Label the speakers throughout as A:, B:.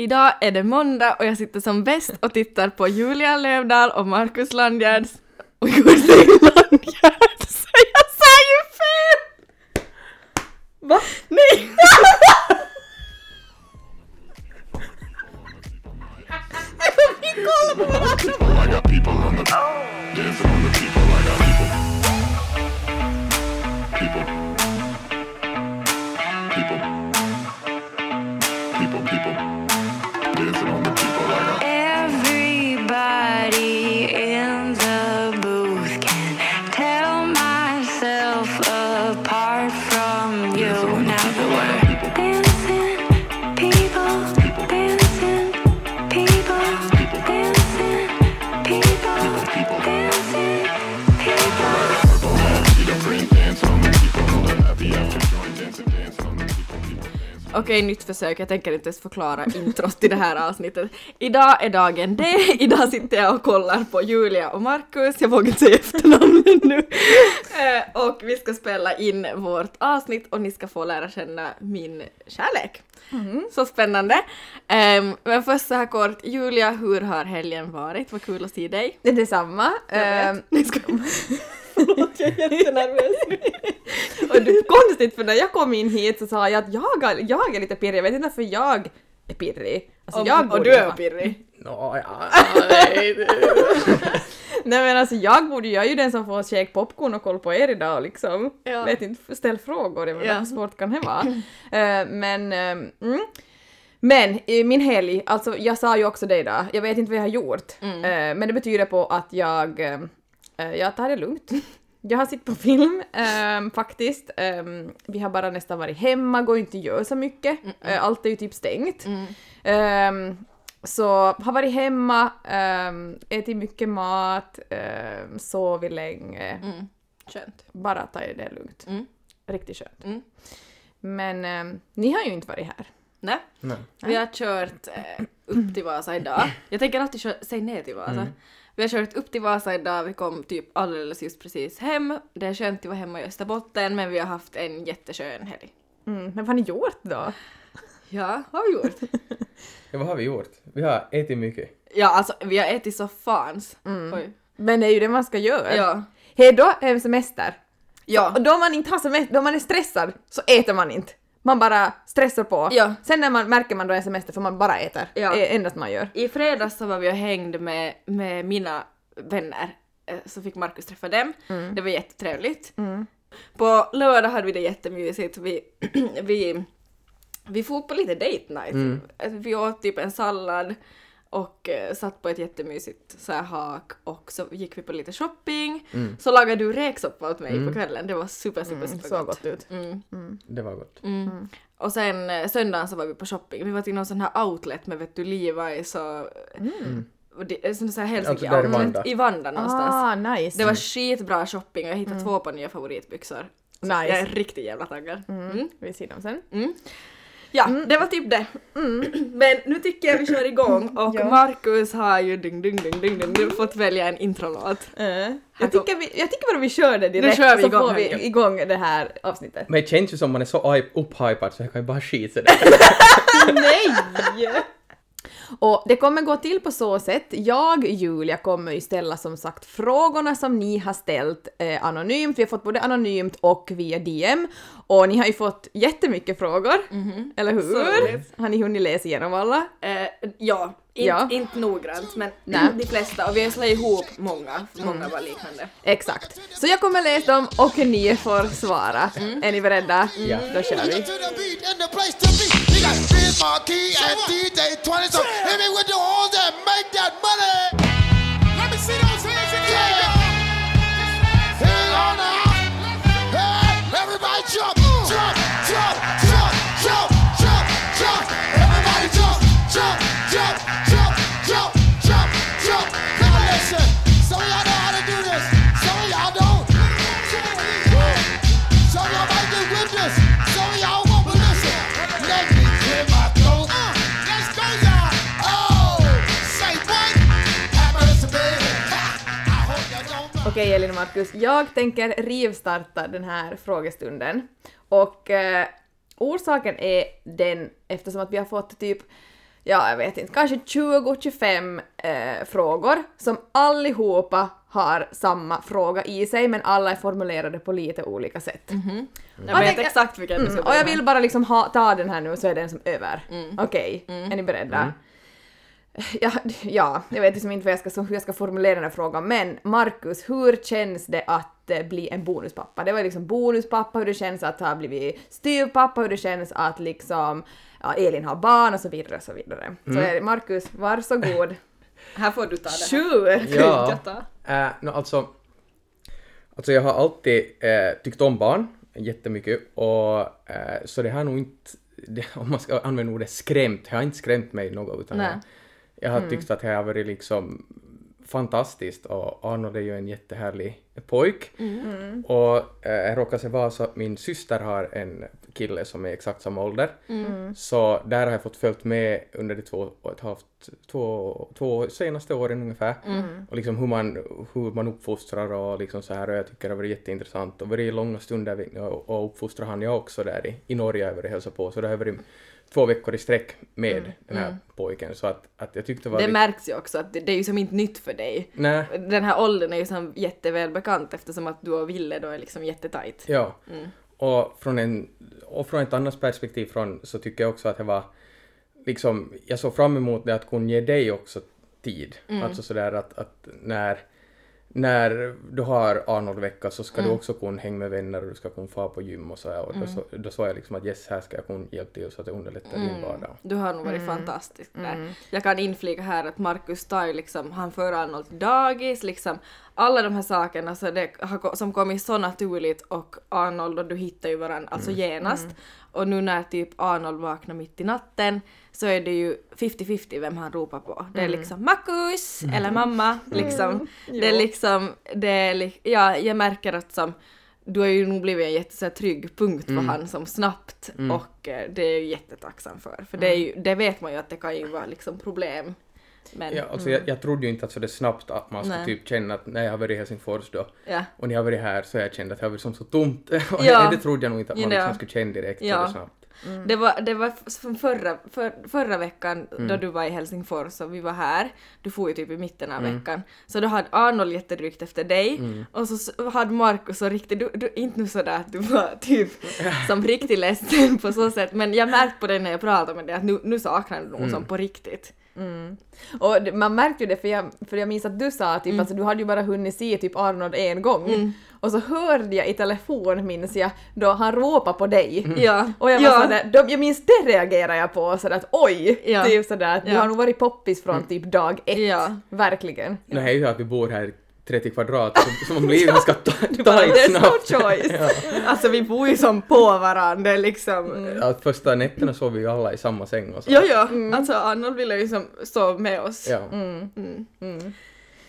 A: Idag är det måndag och jag sitter som bäst och tittar på Julia Lövdahl och Markus Landgärds... Och Gurli säg försök. Jag tänker inte ens förklara introt till det här avsnittet. Idag är dagen D. Idag sitter jag och kollar på Julia och Markus. Jag vågar inte säga efternamnen nu. Eh, och vi ska spela in vårt avsnitt och ni ska få lära känna min kärlek. Så spännande. Ehm, men först så här kort, Julia, hur har helgen varit? Vad kul att se dig.
B: Det är detsamma.
A: Jag vet. Ska... Förlåt, jag är jättenervös
B: och det är konstigt för när jag kom in hit så sa jag att jag, är- jag är lite pirrig, jag vet inte varför jag är pirrig. Alltså,
A: Och,
B: jag
A: och du är pirrig.
B: Nå, ja, nej, men alltså jag borde jag är ju den som får käka popcorn och koll på er idag liksom.
A: Ja.
B: Vet inte, ställ frågor, jag vet
A: Ja.
B: hur svårt kan det vara? Eh, men, ehm, mm. Men i min helg, alltså jag sa ju också det idag, jag vet inte vad jag har gjort.
A: Mm.
B: Eh, men det betyder på att jag, eh, jag tar det lugnt. Jag har sett på film ehm, faktiskt. Ehm, vi har bara nästan varit hemma, går inte att göra så mycket. Eh, allt är ju typ stängt.
A: Mm.
B: Ehm, så har varit hemma, um, ätit mycket mat, um, sovit länge.
A: Mm. Skönt.
B: Bara tagit det lugnt.
A: Mm.
B: Riktigt skönt.
A: Mm.
B: Men ni har ju inte varit här.
A: Nej.
C: Nej.
A: Vi har kört eh, upp till Vasa idag. Jag tänker alltid köra, säg ner till Vasa. Vi har kört upp till Vasa idag, vi kom typ alldeles just precis hem. Det är skönt att vara hemma i Österbotten men vi har haft en jätteskön helg.
B: Mm. Men vad har ni gjort då?
A: Ja, vad har vi gjort?
C: Ja, vad har vi gjort? Vi har ätit mycket.
A: Ja, alltså vi har ätit så fans.
B: Mm.
A: Oj.
B: Men det är ju det man ska göra.
A: Ja.
B: Hej då är det semester.
A: Ja.
B: Och då man inte har semester, då man är stressad, så äter man inte. Man bara stressar på.
A: Ja.
B: Sen när man märker man då är semester för man bara äter.
A: Ja.
B: Det är endast man gör.
A: I fredags så var vi och hängde med, med mina vänner. Eh, Så fick Markus träffa dem. Det var jättetrevligt.
B: Mm.
A: På lördag hade vi det jättemysigt. Vi, vi, vi for på lite date night.
C: Mm.
A: Alltså, Vi åt typ en sallad och eh, satt på ett jättemysigt så här hak och så gick vi på lite shopping.
C: Mm.
A: Så lagade du räksoppa åt mig
C: Mm.
A: på kvällen. Det var super, super,
B: Mm,
A: super
B: så
A: gott.
B: gott ut.
A: Mm.
C: Det var gott.
A: Mm. Och sen eh, söndagen så var vi på shopping. Vi var till någon sån här outlet med vet du Levi's och... och det, eh, sån här Helsinki
C: Alltså där i
A: outlet.
C: Vanda.
A: I Vanda någonstans.
B: Ah, nice.
A: Det var skitbra shopping och jag hittade två par nya favoritbyxor. Så
B: Nice.
A: Jag är riktigt jävla taggad. Mm.
B: Vi ser dem sen.
A: Mm. Ja, det var typ det. Men nu tycker jag vi kör igång och
B: Ja.
A: Marcus har ju ding, ding, ding, ding, ding, ding, fått välja en introlåt. Här
B: jag, tycker vi, jag tycker bara vi kör det direkt
A: kör vi
B: så
A: igång
B: får vi
A: här.
B: igång det här avsnittet.
C: Men det känns ju som man är så upphypad så jag kan ju bara skita sådär.
B: Nej! Och det kommer gå till på så sätt, jag, Julia, kommer ju ställa som sagt frågorna som ni har ställt eh, anonymt. Vi har fått både anonymt och via DM. Och ni har ju fått jättemycket frågor, eller
A: Så
B: hur?
A: roligt.
B: Har ni hunnit läsa igenom alla?
A: Eh, ja, in,
B: Ja.
A: inte noggrant men
B: Nej.
A: de flesta och vi har slagit ihop många, för många var liknande.
B: Exakt. Så jag kommer läsa dem och ni får svara. Är ni beredda?
C: Ja.
B: Då kör vi.
D: To the and DJ 20. So hit me with the horns and make that money. Let me see those
B: Okej Elin och Marcus, jag tänker rivstarta den här frågestunden. Och eh, orsaken är den eftersom att vi har fått typ ja jag vet inte, kanske 20-25 eh, frågor som allihopa har samma fråga i sig men alla är formulerade på lite olika sätt.
A: Jag vet
B: tänker-
A: exakt vilken du ska
B: Mm, och jag
A: börja
B: vill bara liksom ha, ta den här nu så är den som över.
A: Mm.
B: Okej, är ni beredda? Ja, ja, jag vet liksom inte vad jag ska, hur jag ska formulera den här frågan men Markus, hur känns det att eh, bli en bonuspappa? Det var liksom bonuspappa, hur det känns att ha blivit styvpappa, hur det känns att liksom ja, Elin har barn och så vidare och så vidare. Så eh, Markus, varsågod.
A: Här får du ta det.
B: Tjur!
C: Ja, äh, no, alltså, alltså jag har alltid äh, tyckt om barn jättemycket och äh, så det har nog inte, det, om man ska använda ordet skrämt, det har inte skrämt mig något utan
A: Nej.
C: jag, jag har tyckt att det har varit liksom fantastiskt och Arnold är ju en jättehärlig pojk. Och äh, jag råkar se vara så att min syster har en kille som är exakt samma ålder. Så där har jag fått följt med under de två och ett halvt, två, två senaste åren ungefär. Och liksom hur man, hur man uppfostrar och liksom så här och jag tycker det har varit jätteintressant. Och varit långa stunder och, och uppfostrar han jag också där i, i Norge över och hälsa på. Så det har varit två veckor i sträck med den här pojken så att, att jag tyckte det var
A: Det
C: lite-
A: märks ju också att det, det är ju som inte nytt för dig.
C: Nej,
A: Den här åldern är ju som jättevälbekant eftersom att du och Ville då är liksom jättetajt.
C: Ja.
A: Mm.
C: Och, från en, och från ett annat perspektiv från, så tycker jag också att det var liksom, jag såg fram emot det att kunna ge dig också tid.
A: Mm.
C: Alltså sådär att, att när, när du har Arnold-vecka så ska
A: Mm.
C: du också kunna hänga med vänner och du ska kunna få på gym och så här. Och
A: Mm.
C: då, såg jag liksom att yes, här ska jag kunna hjälpa till så att det underlättar din vardag.
A: Du har nog varit fantastisk där. Jag kan inflika här att Markus tar ju liksom, han för Arnold till dagis, liksom alla de här sakerna så det har, som kommit så naturligt och Arnold och du hittar ju varandra alltså genast. Och nu när typ Arnold vaknar mitt i natten så är det ju 50-50 vem han ropar på. Det är liksom Markus eller mamma liksom. Det är liksom, det är li- ja jag märker att som du har ju nog blivit en jätte så här, trygg punkt för han som snabbt och eh, det är jag ju jättetacksam för. För det, är ju, det vet man ju att det kan ju vara liksom problem. Men
C: Ja, alltså jag, jag trodde ju inte att så det snabbt att man skulle
A: Mm.
C: Typ känna att när jag har varit i Helsingfors då
A: ja.
C: och ni har varit här så har jag känt att det har varit som så tomt. Och
A: Ja.
C: det trodde jag nog inte att man
A: Ja.
C: liksom skulle känna direkt
A: Ja.
C: så snabbt.
A: Det var, det var från förra, för, förra veckan
C: Mm.
A: då du var i Helsingfors och vi var här, du får ju typ i mitten av
C: Mm.
A: veckan, så då hade Arnold jättedrygt efter dig och så hade Markus så riktigt, du, du, inte nu sådär att du var typ som riktigt ledsen på så sätt, men jag märkte på det när jag pratade med dig att nu, nu saknar du
C: Mm.
A: nog som på riktigt.
B: Och det- man märkte ju det för jag, för jag minns att du sa typ
A: Mm.
B: alltså du hade ju bara hunnit se typ Arnold en gång. Och så hörde jag i telefon minns jag då han ropade på dig.
A: Ja.
B: Och jag var
A: ja.
B: sådär, då, jag minns det reagerade jag på sådär att oj!
A: Ja.
B: Typ sådär att du
A: Ja.
B: har nog varit poppis från typ dag ett.
A: Ja.
B: Verkligen.
C: Nu är ju att vi bor här 30 kvadrat så man blir ju ganska ta-
A: "There's no
C: snabbt.
A: choice. Alltså vi bor ju som på varandra, liksom...
C: Ja, första nätterna sov vi alla i samma säng och så.
A: Ja, ja, alltså Arnold ville ju som stå med oss.
C: Ja.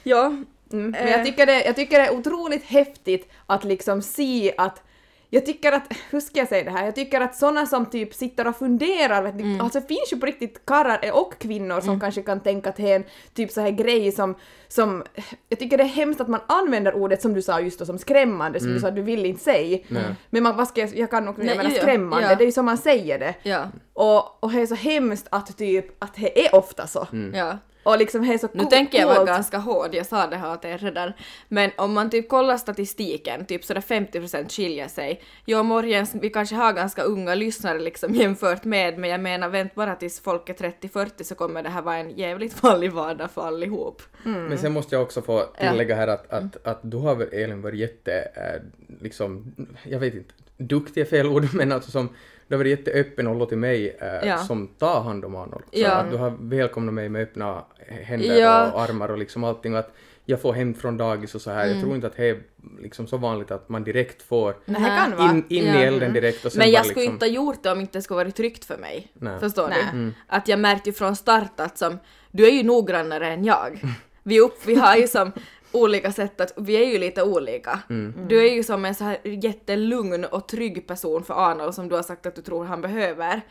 A: Ja,
B: Mm. Men
A: Eh.
B: jag tycker, det, jag tycker det är otroligt häftigt att liksom se att jag tycker att, hur ska jag säga det här, jag tycker att såna som typ sitter och funderar, vet ni, alltså det finns ju på riktigt karlar och kvinnor som kanske kan tänka att det är en typ så här grej som, som, jag tycker det är hemskt att man använder ordet som du sa just då som skrämmande, som du sa du vill inte säga.
C: Nej.
B: Men man, vad ska jag, jag kan nog
A: Nej,
B: använda
A: ja,
B: skrämmande,
A: ja.
B: det är ju som man säger det.
A: ja,
B: Och, och det är så hemskt att typ, att det är ofta så.
A: ja.
B: Och liksom är så
A: Nu tänker jag vara ganska hård, jag sa det här åt er redan. Men om man typ kollar statistiken, typ sådär 50% skiljer sig. Jag Morjens, vi kanske har ganska unga lyssnare liksom jämfört med, men jag menar vänt bara tills folk är 30-40 så kommer det här vara en jävligt vanlig vardag för allihop.
C: Men sen måste jag också få tillägga här att, att, att du har väl Elin varit jätte, eh, liksom, jag vet inte, duktig är fel ord, men alltså som, du har varit jätteöppen och låtit mig eh,
A: Ja.
C: som tar hand om Arnold. Så
A: Ja.
C: att du har välkomnat mig med öppna händer
A: Ja.
C: och armar och liksom allting och att jag får hem från dagis och så här.
A: Mm.
C: Jag tror inte att det är liksom så vanligt att man direkt får in, in
A: Ja.
C: i elden direkt och sen
A: Men jag skulle
C: liksom,
A: inte ha gjort det om inte det skulle varit tryggt för mig.
C: Nej.
A: Förstår
B: Nej.
A: du? Att jag märkte ju från start att som, du är ju noggrannare än jag. Vi, upp, vi har ju som olika sätt att, vi är ju lite olika. Du är ju som en så här jättelugn och trygg person för Arnold som du har sagt att du tror han behöver.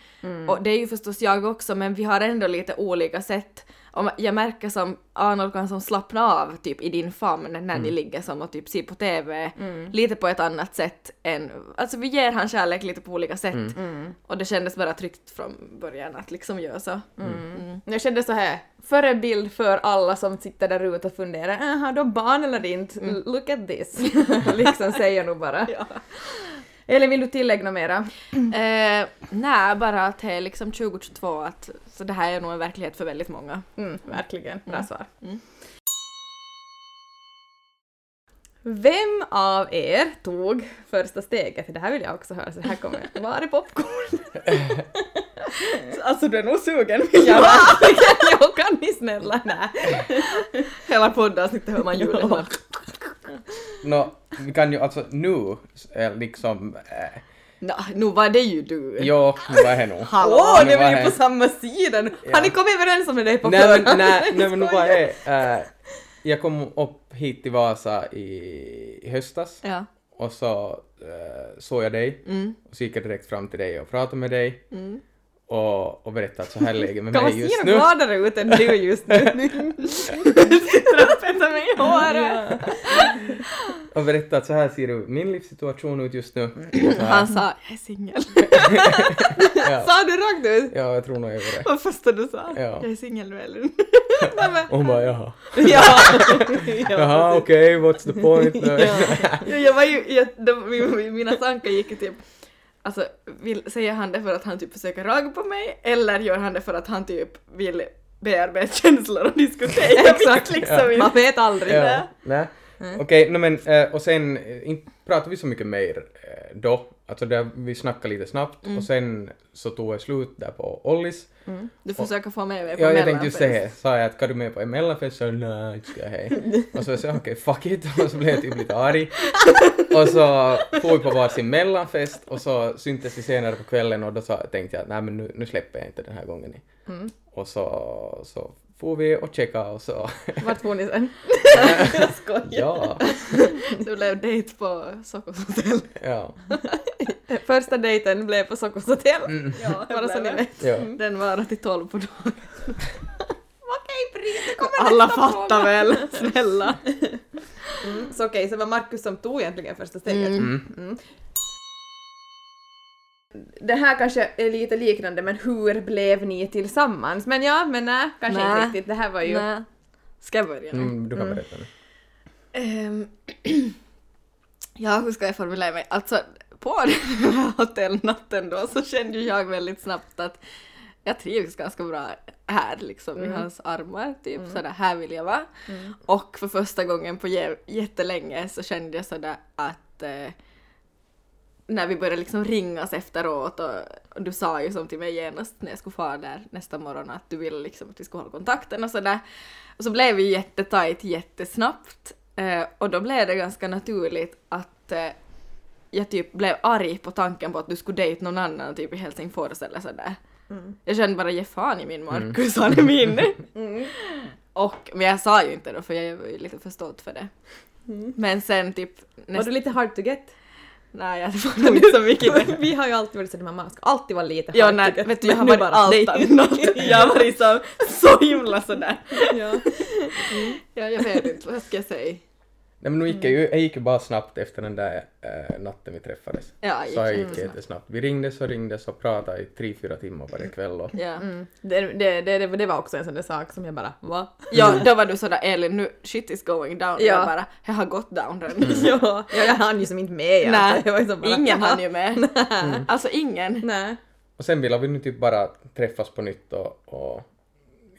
A: Och det är ju förstås jag också men vi har ändå lite olika sätt. Och jag märker som Arnold kan som slappna av typ i din famn när ni ligger som och typ ser på TV lite på ett annat sätt än, alltså vi ger han kärlek lite på olika sätt. Och det kändes bara tryggt från början att liksom göra så. Mm.
B: Jag kände så här, förebild för alla som sitter där ute och funderar, "Äh, har de barn eller inte? Look at this. liksom säger nog bara. Eller vill du tillägga något mera?
A: Eh, nej, bara att det är liksom 2022 att, så det här är nog en verklighet för väldigt många.
B: Mm, verkligen, bra svar.
A: Mm.
B: Vem av er tog första steget? Det här vill jag också höra, så här kommer jag. Var är popcorn?
A: Alltså du är nog sugen.
B: Ja, verkligen. Jo, kan ni snälla? Nej.
A: Hela poddavsnittet hör man Julia
C: Nå, vi kan ju alltså nu liksom... Eh,
A: Nå, nu var det ju du.
C: jo, nu var det nog.
A: Hallå,
B: Åh, nu
C: var det-
B: på samma sida! nu.
C: Ja.
B: Har ni kommit överens om det på
C: Nej men, nej, nej, men nu var det... Eh, jag kom upp hit till Vasa i, höstas
A: Ja.
C: och så eh, såg jag dig
A: Mm.
C: och så gick jag direkt fram till dig och pratade med dig
A: Mm.
C: Och, och berättade att så här är läget med
B: Kan man
C: mig
B: se
C: just nu.
B: gladare ut än du just nu?
A: Tvätta mig i håret.
C: Och berättade att så här ser min livssituation ut just nu.
A: Han sa jag är singel.
C: ja,
B: Sa du rakt ut?
C: ja, jag tror nog jag gjorde det.
A: Vad första du sa?
C: Ja.
A: Jag är singel med Elin.
C: Hon bara jaha.
B: Ja!
C: Jaha okej, what's the point?
A: Ja, jag var ju, jag, de, min- mina tankar gick ju typ Alltså, vill, säger han det för att han typ försöker ragga på mig eller gör han det för att han typ vill bearbeta känslor och diskutera? Jag vet liksom
B: Man
A: inte.
B: vet aldrig.
C: Ja, nej. Okej, no, men eh, och sen eh, inte pratade vi så mycket mer eh, då. Alltså där, vi snackade lite snabbt och sen så tog jag slut där på Ollis.
A: Du försöker få med mig på
C: Ja, jag tänkte just det, sa jag att kan du med på en mellanfest? Så nej, inte ska jag hej. Och så sa jag okej, fuck it, och så blev jag typ lite arg. Och så får vi på varsin mellanfest och så syntes vi senare på kvällen och då sa, tänkte jag nej men nu, nu släpper jag inte den här gången. Och så, så får vi och checka och så.
B: Vart får ni sen?
A: Jag skojar.
C: ja,
A: Det blev dejt på Sockos hotell.
C: ja.
B: Första dejten blev på Sockos hotell.
C: Mm,
A: Ja,
B: Bara så ni vet.
C: ja.
A: Den varade till tolv på dagen. Alla fattar
B: fråga.
A: väl, snälla.
B: Så okej, så det var Markus som tog egentligen första steget.
C: Mm.
B: Det här kanske är lite liknande, men hur blev ni tillsammans? Men ja, men nej, kanske
A: Nä.
B: inte riktigt. Det här var ju...
A: Nej. Ska jag börja nu?
C: Mm, du kan berätta nu.
A: Ehm, ja, hur ska jag formulera mig? Alltså, på den här hotellnatten då så kände jag väldigt snabbt att jag trivs ganska bra här liksom i hans armar, typ sådär, här vill jag vara. Och för första gången på jä- jättelänge så kände jag sådär att eh, när vi började liksom ringas efteråt och, och du sa ju som till mig genast när jag skulle fara där nästa morgon att du ville liksom att vi skulle hålla kontakten och sådär. Och så blev vi jättetajt jättesnabbt eh, och då blev det ganska naturligt att eh, jag typ blev arg på tanken på att du skulle dejta någon annan typ i Helsingfors eller sådär. Jag kände bara ge fan i min Markus, han är min. Och, men jag sa ju inte då för jag var ju lite för stolt för det. Men sen typ
B: Var
A: näst,
B: du lite hard to get?
A: Nej, jag nog inte så mycket.
B: Vi har ju alltid varit så att mamma ska alltid vara lite
A: Ja, nej, vet du, jag har varit allt annat. Jag har varit så, så himla sådär.
B: ja.
A: Ja, jag vet inte, vad ska jag säga?
C: Nej men nu gick jag ju, jag gick ju bara snabbt efter den där eh, natten vi träffades.
A: Ja, gick
C: så jag gick
A: jättesnabbt.
C: Vi ringdes och ringdes och pratade i tre, fyra timmar varje kväll och
A: Ja.
B: Mm. Det, det, det, det var också en sån där sak som jag bara va?
A: ja, då var du sådär Elin, nu shit is going down.
B: Ja.
A: Jag bara, jag har gått down redan.
B: ja, ja, jag hann ju som inte med.
A: Nej,
B: Jag var ju som bara,
A: ingen hann ju med. Alltså ingen.
B: Nej.
C: Och sen ville vi nu typ bara träffas på nytt och, och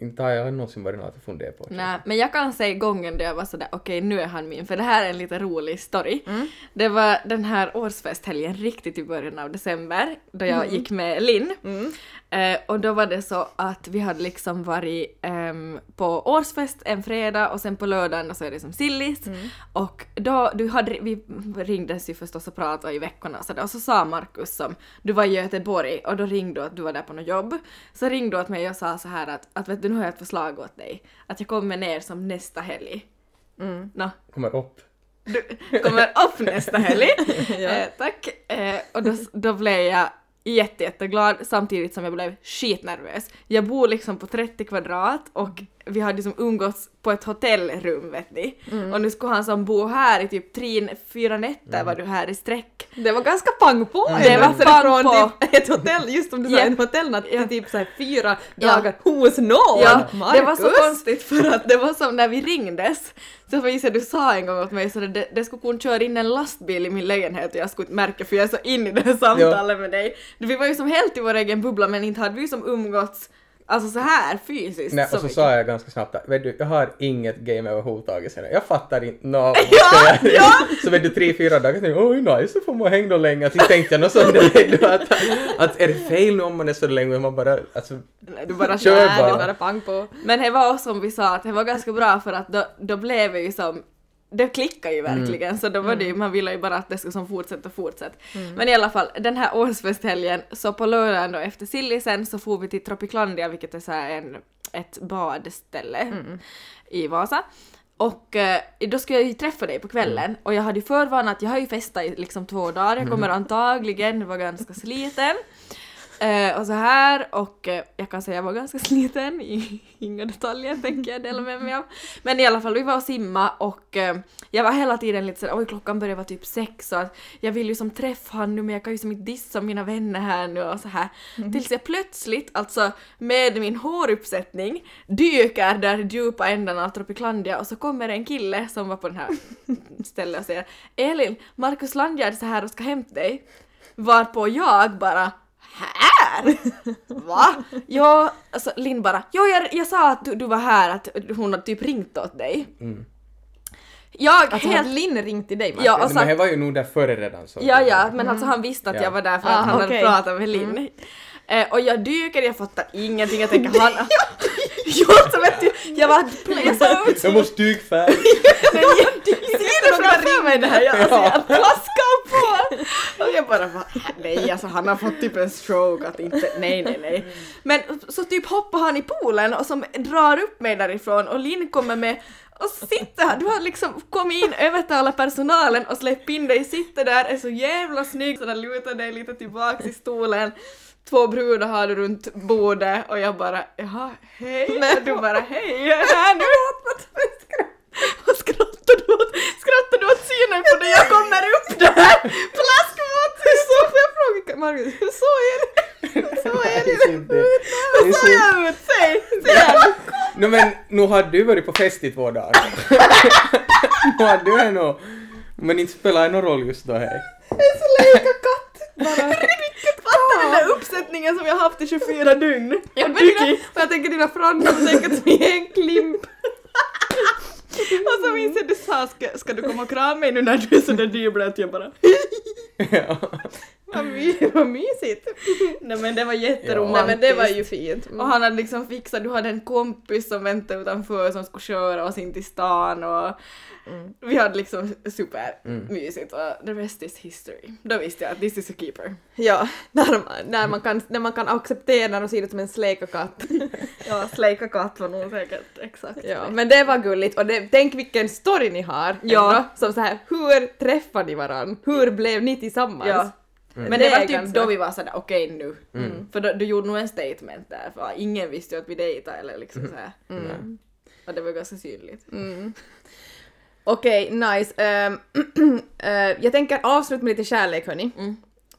C: inte har jag någonsin varit något att fundera på.
A: Nej, men jag kan säga gången då jag var sådär okej nu är han min, för det här är en lite rolig story. Det var den här årsfesthelgen riktigt i början av december då jag gick med Linn. Eh, och då var det så att vi hade liksom varit ehm, på årsfest en fredag och sen på lördagen så är det som sillis. Och då, du hade, vi ringdes ju förstås och pratade i veckorna och sådär och så sa Markus som, du var i Göteborg och då ringde du att du var där på något jobb. Så ringde du åt mig och sa så här att, att vet du nu har jag ett förslag åt dig. Att jag kommer ner som nästa helg. Nå,
C: Kommer upp.
A: du kommer upp nästa helg. eh, tack. Eh, och då, då blev jag jätte, jätteglad samtidigt som jag blev skitnervös. Jag bor liksom på 30 kvadrat och vi hade liksom umgåtts på ett hotellrum vet ni.
B: Mm.
A: Och nu skulle han som bo här i typ tre, fyra nätter var du här i sträck.
B: Det var ganska pang på!
A: Det
B: ändå.
A: var pang
B: från
A: på.
B: Typ ett hotell, just som du sa,
A: Ja.
B: en hotellnatt
A: Ja.
B: till typ så här fyra
A: Ja.
B: dagar hos någon!
A: Ja, det var så konstigt för att det var som när vi ringdes. Så jag du sa en gång åt mig så det, det skulle kunna köra in en lastbil i min lägenhet och jag skulle inte märka för jag är så inne i det här samtalet med dig. Vi var ju som helt i vår egen bubbla men inte hade vi som umgåtts alltså så här fysiskt.
C: Nej, och så
A: mycket.
C: sa jag ganska snabbt att vet du, jag har inget game överhuvudtaget sen. Jag fattar inte något.
A: Ja,
C: Så jag- Så vet du, tre, fyra dagar jag oj nice, så får man hänga då länge. Så tänkte jag något sånt där, du, att, att är det fel nu om man är så länge? Man bara, alltså,
A: du bara
C: Kör bara.
B: var bara pang på.
A: Men det var som vi sa att det var ganska bra för att då, då blev vi ju som det klickade ju verkligen. Så då var det ju, man ville ju bara att det skulle som fortsätta och fortsätta. Men i alla fall den här årsfesthelgen så på lördagen då efter sillisen så får vi till Tropiclandia vilket är så här en, ett badställe i Vasa. Och eh, då ska jag ju träffa dig på kvällen. Och jag hade ju förvarnat att jag har ju festat i liksom två dagar, jag kommer antagligen vara ganska sliten. Eh, och så här och eh, jag kan säga jag var ganska sliten inga detaljer tänker jag dela med mig av. Men i alla fall vi var och simma och eh, jag var hela tiden lite sådär oj klockan börjar vara typ sex så att jag vill ju som träffa han nu men jag kan ju som inte dissa mina vänner här nu och så här. Tills jag plötsligt alltså med min håruppsättning dyker där i djupa ändarna av Tropiclandia och så kommer en kille som var på den här stället och säger Elin, Markus Landgärd är så här och ska hämta dig. Varpå jag bara här? Va? Ja, alltså Linn bara, jo jag, jag sa att du, du var här, att hon har typ ringt åt dig. Jag
B: Alltså
A: helt...
B: hade Linn ringt till dig Marcus?
A: Ja, och
C: men det var ju nog där före redan. Så.
A: ja, ja, men alltså han visste att
C: Ja.
A: jag var där för
B: Ah,
A: att han
B: okej.
A: hade pratat med Linn. Eh, och jag dyker, jag fattar ingenting, jag tänker han... jo, så vet du, jag var... Ut
C: Jag måste dykfärg.
A: Men jag ser det framför mig det här, jag, alltså, jag plaskar på! Och jag bara va, nej alltså han har fått typ en stroke att inte, nej nej nej. Men så typ hoppar han i poolen och som drar upp mig därifrån och Linn kommer med och sitter här, du har liksom kommit in, övertalat personalen och släppt in dig, sitter där, är så jävla snygg. Så där lutar dig lite tillbaks i stolen. Två brudar har runt bordet och jag bara jaha, hej, och du bara hej, jag är här nu. Vad skrattar du åt? Skrattar du åt synen på när jag kommer upp där? Plaskmat! Får jag fråga Marcus, hur såg jag
C: Det är så- det- det är
A: Hur
C: så-
A: såg jag ut? Säg! Säg!
C: No, men nu hade du varit på fest i två dagar. nu hade du ändå... Men inte spelar det någon roll just då hej.
A: Jag är så lika katt! Riktigt fatta den där uppsättningen som jag haft i 24 dygn.
B: Ja, men dina, och jag tänker dina fransar och tänker att vi är en klimp.
A: Och så minns jag du sa ska, ska du komma och krama mig nu när du är sådär dyblöt? Jag bara
C: ja.
B: Vad, my, vad mysigt.
A: nej men det var
B: Nej
A: jätteromantiskt.
B: men det var ju fint.
A: Och han hade liksom fixat, du hade en kompis som väntade utanför som skulle köra oss in till stan och vi hade liksom supermysigt och the rest is history. Då visste jag att this is a keeper.
B: Ja, när man, när, man kan, när man kan acceptera och se det som en släkakatt.
A: Ja, slejka katt var nog säkert exakt.
B: Ja, men det var gulligt och det, tänk vilken story ni har
A: Ja.
B: ändå, som så här, hur träffade ni varann? Hur blev ni tillsammans?
A: Ja. Men
B: Det
A: det var typ
B: ganska-
A: då vi var sådär okej nu. För då, du gjorde nog en statement där för ingen visste ju att vi dejtade eller liksom såhär. Och det var ganska synligt.
B: Okej, nice. Ehm, eh, jag tänker avsluta med lite kärlek hörni.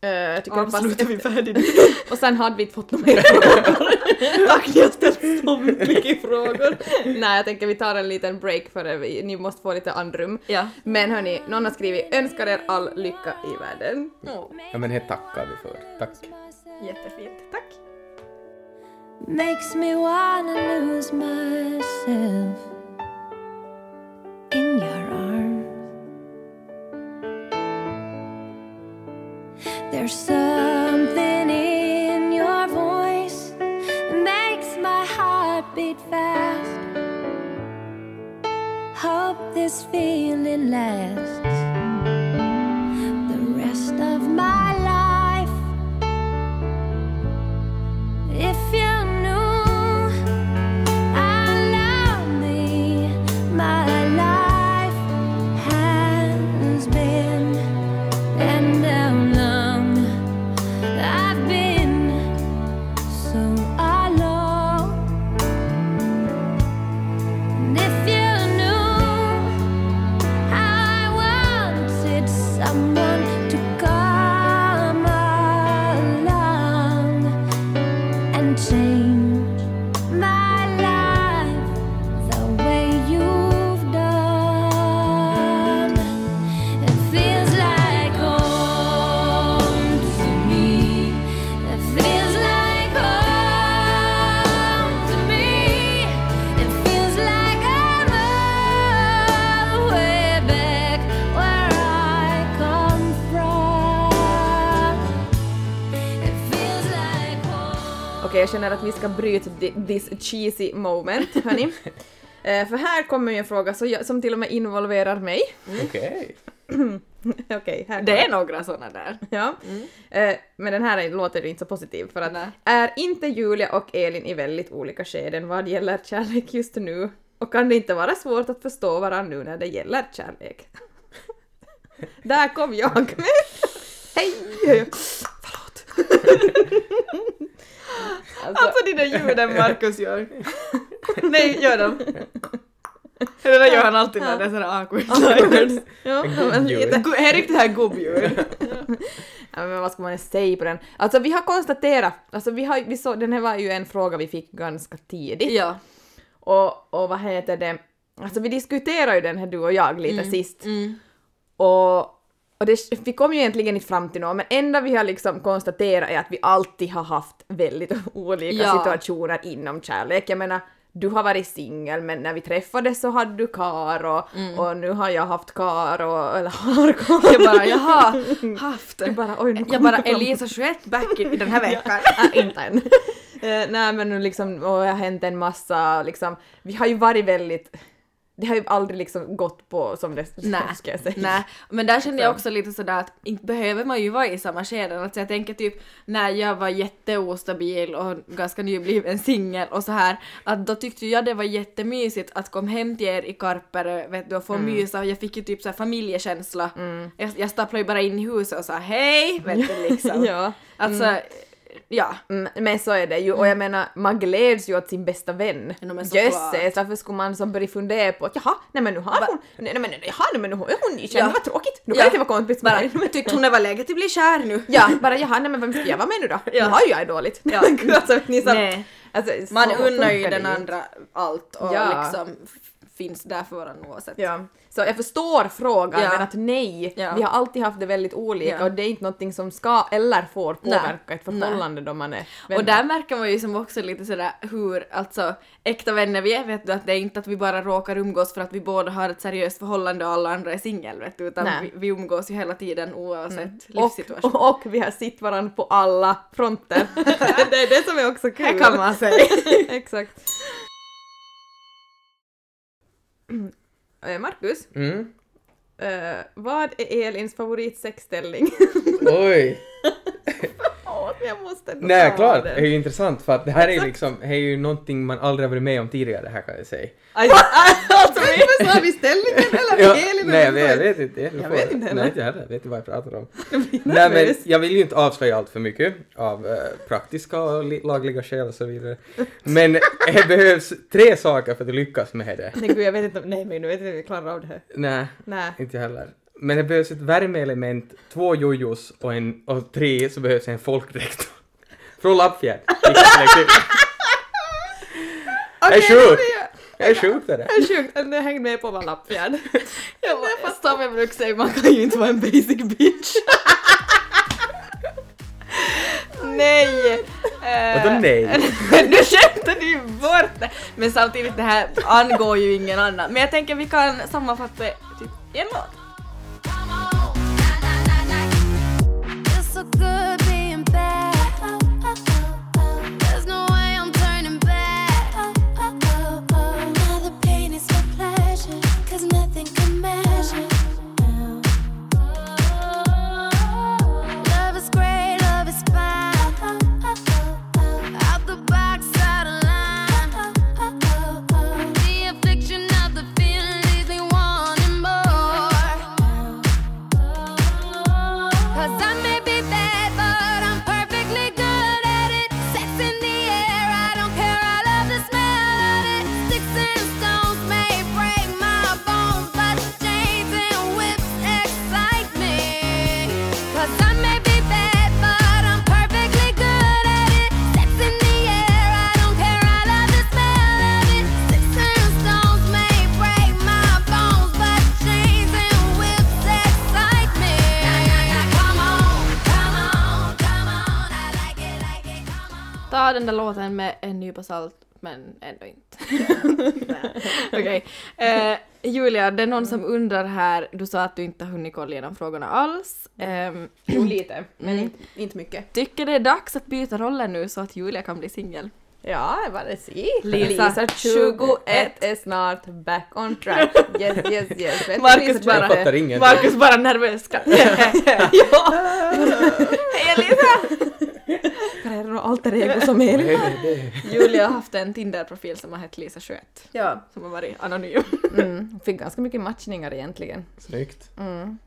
B: Eh, jag tycker
A: Avslutar vi färdigt?
B: Och sen hade vi inte fått några mer frågor.
A: Tack, ni har ställt så mycket frågor.
B: Nej, jag tänker vi tar en liten break för vi, ni måste få lite andrum.
A: Ja.
B: Men hörni, någon har skrivit önskar er all lycka i världen.
C: ja, men det tackar vi för. Tack.
A: Jättefint, tack.
E: makes me wanna lose myself There's something in your voice that makes my heart beat fast. Hope this feeling lasts
B: jag känner att vi ska bryta thi- this cheesy moment, hörni. Eh, för här kommer ju en fråga som till och med involverar mig.
C: Okej.
B: Okej, här
A: Det är några såna där.
B: Ja. Eh, men den här är- låter ju inte så positiv för att
A: Nej.
B: är inte Julia och Elin i väldigt olika skeden vad gäller kärlek just nu? Och kan det inte vara svårt att förstå varandra nu när det gäller kärlek? Där kom jag med! Hej! Alltså,
A: Alltså där ljuden Markus gör. Nej, gör dem. Det där gör han alltid när det är sådär awkward silence.
B: ja,
C: En
B: men.
A: Det är riktigt här gubbljud.
B: Ja, men vad ska man säga på den? Alltså vi har konstaterat, alltså vi har, vi så, den här var ju en fråga vi fick ganska tidigt.
A: Ja.
B: Och, och vad heter det, alltså vi diskuterade ju den här du och jag lite sist.
A: Mm.
B: Och, och det, vi kom ju egentligen inte fram till något, men enda vi har liksom konstaterat är att vi alltid har haft väldigt olika
A: Ja.
B: situationer inom kärlek. Jag menar, du har varit singel men när vi träffades så hade du kar och, och nu har jag haft kar och, eller har kar.
A: Mm. Jag bara, jaha, haft.
B: Jag bara, oj, nu
A: Jag bara. Elisa 21 back i den här veckan.
B: Ah, inte än. Eh, nej men nu liksom, och det har hänt en massa liksom, vi har ju varit väldigt, det har ju aldrig liksom gått på som det
A: Nej,
B: ska jag säga.
A: nej, men där kände jag också lite sådär att inte behöver man ju vara i samma skeden. Alltså jag tänker typ när jag var jätteostabil och ganska nybliven singel och så här att då tyckte jag det var jättemysigt att komma hem till er i Karpere vet du och få mysa och jag fick ju typ så familjekänsla. Jag, jag stapplade ju bara in i huset och sa hej vet du liksom.
B: ja.
A: Alltså, ja.
B: Mm, men så är det ju, och jag menar, man gläds ju åt sin bästa vän.
A: Ja, men såklart.
B: Jösses, varför skulle man som börja fundera på att jaha, nej men nu har hon, nej men jaha, nej men nu är hon nykänd,
A: Ja.
B: vad tråkigt, nu kan
A: Ja.
B: jag inte vara kompis med
A: Bara, tyckte hon det var läge att bli kär nu?
B: Ja, bara jaha, nej men vem ska jag vara med nu då?
A: Ja.
B: Nu har ju jag dåligt.
A: Ja.
B: alltså, ni som,
A: Nej.
B: alltså,
A: Man unnar ju den andra allt och
B: Ja.
A: liksom finns där för varandra oavsett.
B: Ja. Så jag förstår frågan
A: Ja.
B: men att nej,
A: Ja.
B: vi har alltid haft det väldigt olika
A: Ja.
B: och det är inte någonting som ska eller får
A: Nej.
B: påverka ett förhållande då man är vänner.
A: Och där märker man ju som också lite sådär hur, alltså äkta vänner vi är vet du att det är inte att vi bara råkar umgås för att vi båda har ett seriöst förhållande och alla andra är singel vet du utan
B: Nej.
A: vi, vi umgås ju hela tiden oavsett
B: och,
A: livssituation.
B: och, och vi har sett varandra på alla fronter. det är det som är också kul.
A: Här kan man säga.
B: Exakt. Eh, Marcus,
C: Mm.
B: eh, vad är Elins favoritsexställning?
C: Oj!
B: Jag måste ändå
C: Nej,
B: ta
C: klart.
B: den.
C: Det är ju intressant för att det här är ju liksom, det är ju någonting man aldrig har varit med om tidigare, här kan jag säga.
B: Alltså, vi sa vi ställningen eller
C: Ja,
B: Elin?
C: nej, jag,
B: vad?
C: vet inte. Jag,
B: vet inte heller.
C: Nej, inte jag heller. Jag vet inte vad jag pratar om. nej, men jag vill ju inte avslöja allt för mycket av eh, praktiska och li- lagliga skäl och så vidare. Men det behövs tre saker för att lyckas med det.
B: Nej gud, jag vet inte. Nej men nu vet jag inte om vi klarar av det här.
C: Nej,
B: Nej.
C: inte jag heller. Men det behövs ett värmeelement, två jojos och, en, och tre så behövs en folkdräkt. Från Lappfjärd. Det är sjukt! Det är sjukt det där.
B: Det är sjukt, jag hängde med på vad Lappfjärd.
A: Jag jag brukar säga, man kan ju inte vara en basic bitch. nej!
C: Vadå nej?
A: nu skämtar du ju bort det! Men samtidigt, det här angår ju ingen annan. Men jag tänker vi kan sammanfatta typ en låt.
E: good.
A: Den där låten med en nypa salt men ändå inte. Okej. Eh, Julia, det är någon som undrar här, du sa att du inte har hunnit kolla igenom frågorna alls. Ehm,
B: Jo, lite, men inte, inte mycket.
A: tycker det är dags att byta roller nu så att Julia kan bli singel?
B: Ja, vad det si.
A: Lisa,
B: Lisa 21 är snart back on track. Yes, yes, yes. Vet
A: Marcus
B: Lisa,
A: bara-. Marcus bara nervös ja. Hej Elisa!
B: Vad är det då alter ego som är?
A: Julia har haft en Tinder-profil som har hett Lisa21.
B: Ja.
A: Som har varit anonym.
B: Mm, fick ganska mycket matchningar egentligen.
C: Snyggt.
B: Mm.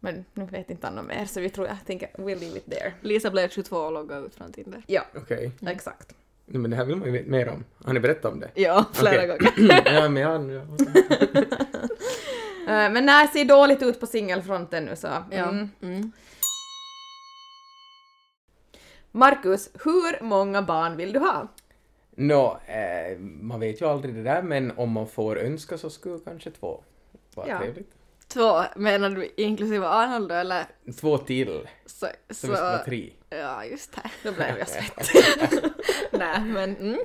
B: Men nu vet inte han något mer så vi tror, jag tänker we'll leave it there.
A: Lisa blev 22 och loggade ut från Tinder.
B: Ja,
C: Okej.
B: exakt.
C: Nej, Men det här vill man ju veta mer om. Har ni berättat om det?
A: Ja, flera
C: Okej.
A: gånger.
C: ja, men jag... Ja.
B: Eh, men nej, ser dåligt ut på singelfronten nu så.
A: Ja.
B: Mm.
A: Mm.
B: Marcus, hur många barn vill du ha?
C: Nå, eh, man vet ju aldrig det där, men om man får önska så skulle kanske två vara
B: Ja.
C: trevligt.
A: Två, menar du inklusive Arnold då eller?
C: Två till,
A: Så,
C: så,
A: så,
C: vi ska vara tre.
A: ja just det.
B: Då blev jag svettig.
A: Nej men mm.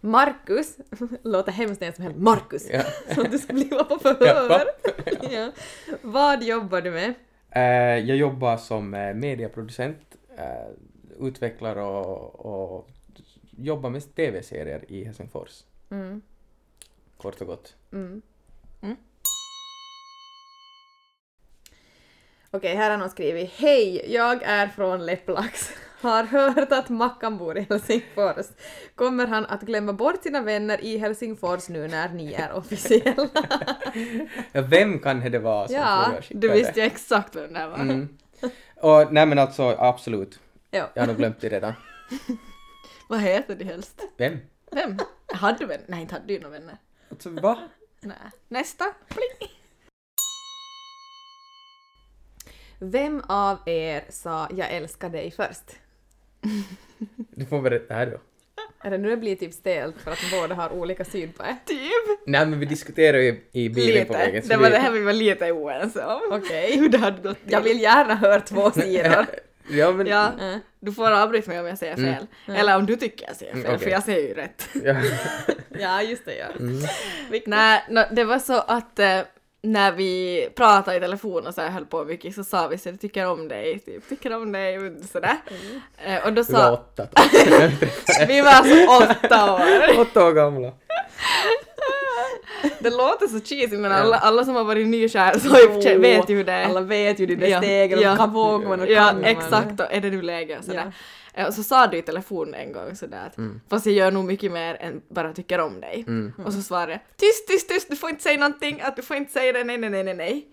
B: Marcus, låter hemskt när jag som helst Marcus,
C: Ja.
B: som du ska bliva på förhör. ja. Vad jobbar du med?
C: Eh, jag jobbar som eh, medieproducent, eh, utvecklar och, och jobbar med TV-serier i Helsingfors.
B: Mm.
C: Kort och gott.
B: Mm.
A: Mm.
B: Okej, här har någon skrivit Hej, jag är från Lepplax. Har hört att Mackan bor i Helsingfors. Kommer han att glömma bort sina vänner i Helsingfors nu när ni är officiella?
C: Ja, vem kan det vara som
B: Ja,
A: Du visste ju exakt vem det var.
C: Mm. Och, nej men alltså absolut.
B: ja.
C: Jag har nog glömt det redan.
A: Vad heter du helst?
C: Vem?
A: Vem? Hade du vänner? Nej inte hade du några vänner.
C: Alltså va?
A: Nej. Nästa. Pling.
B: Vem av er sa jag älskar dig först?
C: Du får berätta här då.
B: Eller nu det blir typ stelt för att båda har olika syn på det.
A: Typ.
C: Nej men vi diskuterade ju i bilen på
A: Lite.
C: vägen. så
A: Det var
C: vi-
A: det här vi var lite oense om.
B: Okej.
A: Hur det hade gått till.
B: Jag vill gärna höra två sidor.
C: Ja men...
A: Ja,
B: Mm.
A: du får avbryta mig om jag säger fel. Eller om du tycker jag säger fel,
C: Mm,
A: för
C: okej.
A: jag säger ju rätt.
C: Ja.
B: Just det ja.
A: Nej, nå, det var så att eh, när vi pratade i telefon och så här höll på mycket så sa vi så jag tycker om dig, typ tycker om dig och sådär. Eh, och då
C: Vi var
A: sa,
C: åtta då.
A: vi var alltså åtta år.
C: åtta år gamla.
A: Det låter så cheesy men alla, alla som har varit nykära så oh, vet ju hur det är.
B: Alla vet ju det där
A: Ja,
B: stegen och
A: ja.
B: kan våga man och
A: Ja,
B: kan man.
A: exakt, och är det nu läge och sådär. Eh, Och så sa du i telefon en gång sådär att fast jag gör nog mycket mer än bara tycker om dig. Och så svarade jag tyst, tyst, tyst, du får inte säga någonting, att du får inte säga det, nej, nej, nej, nej, nej.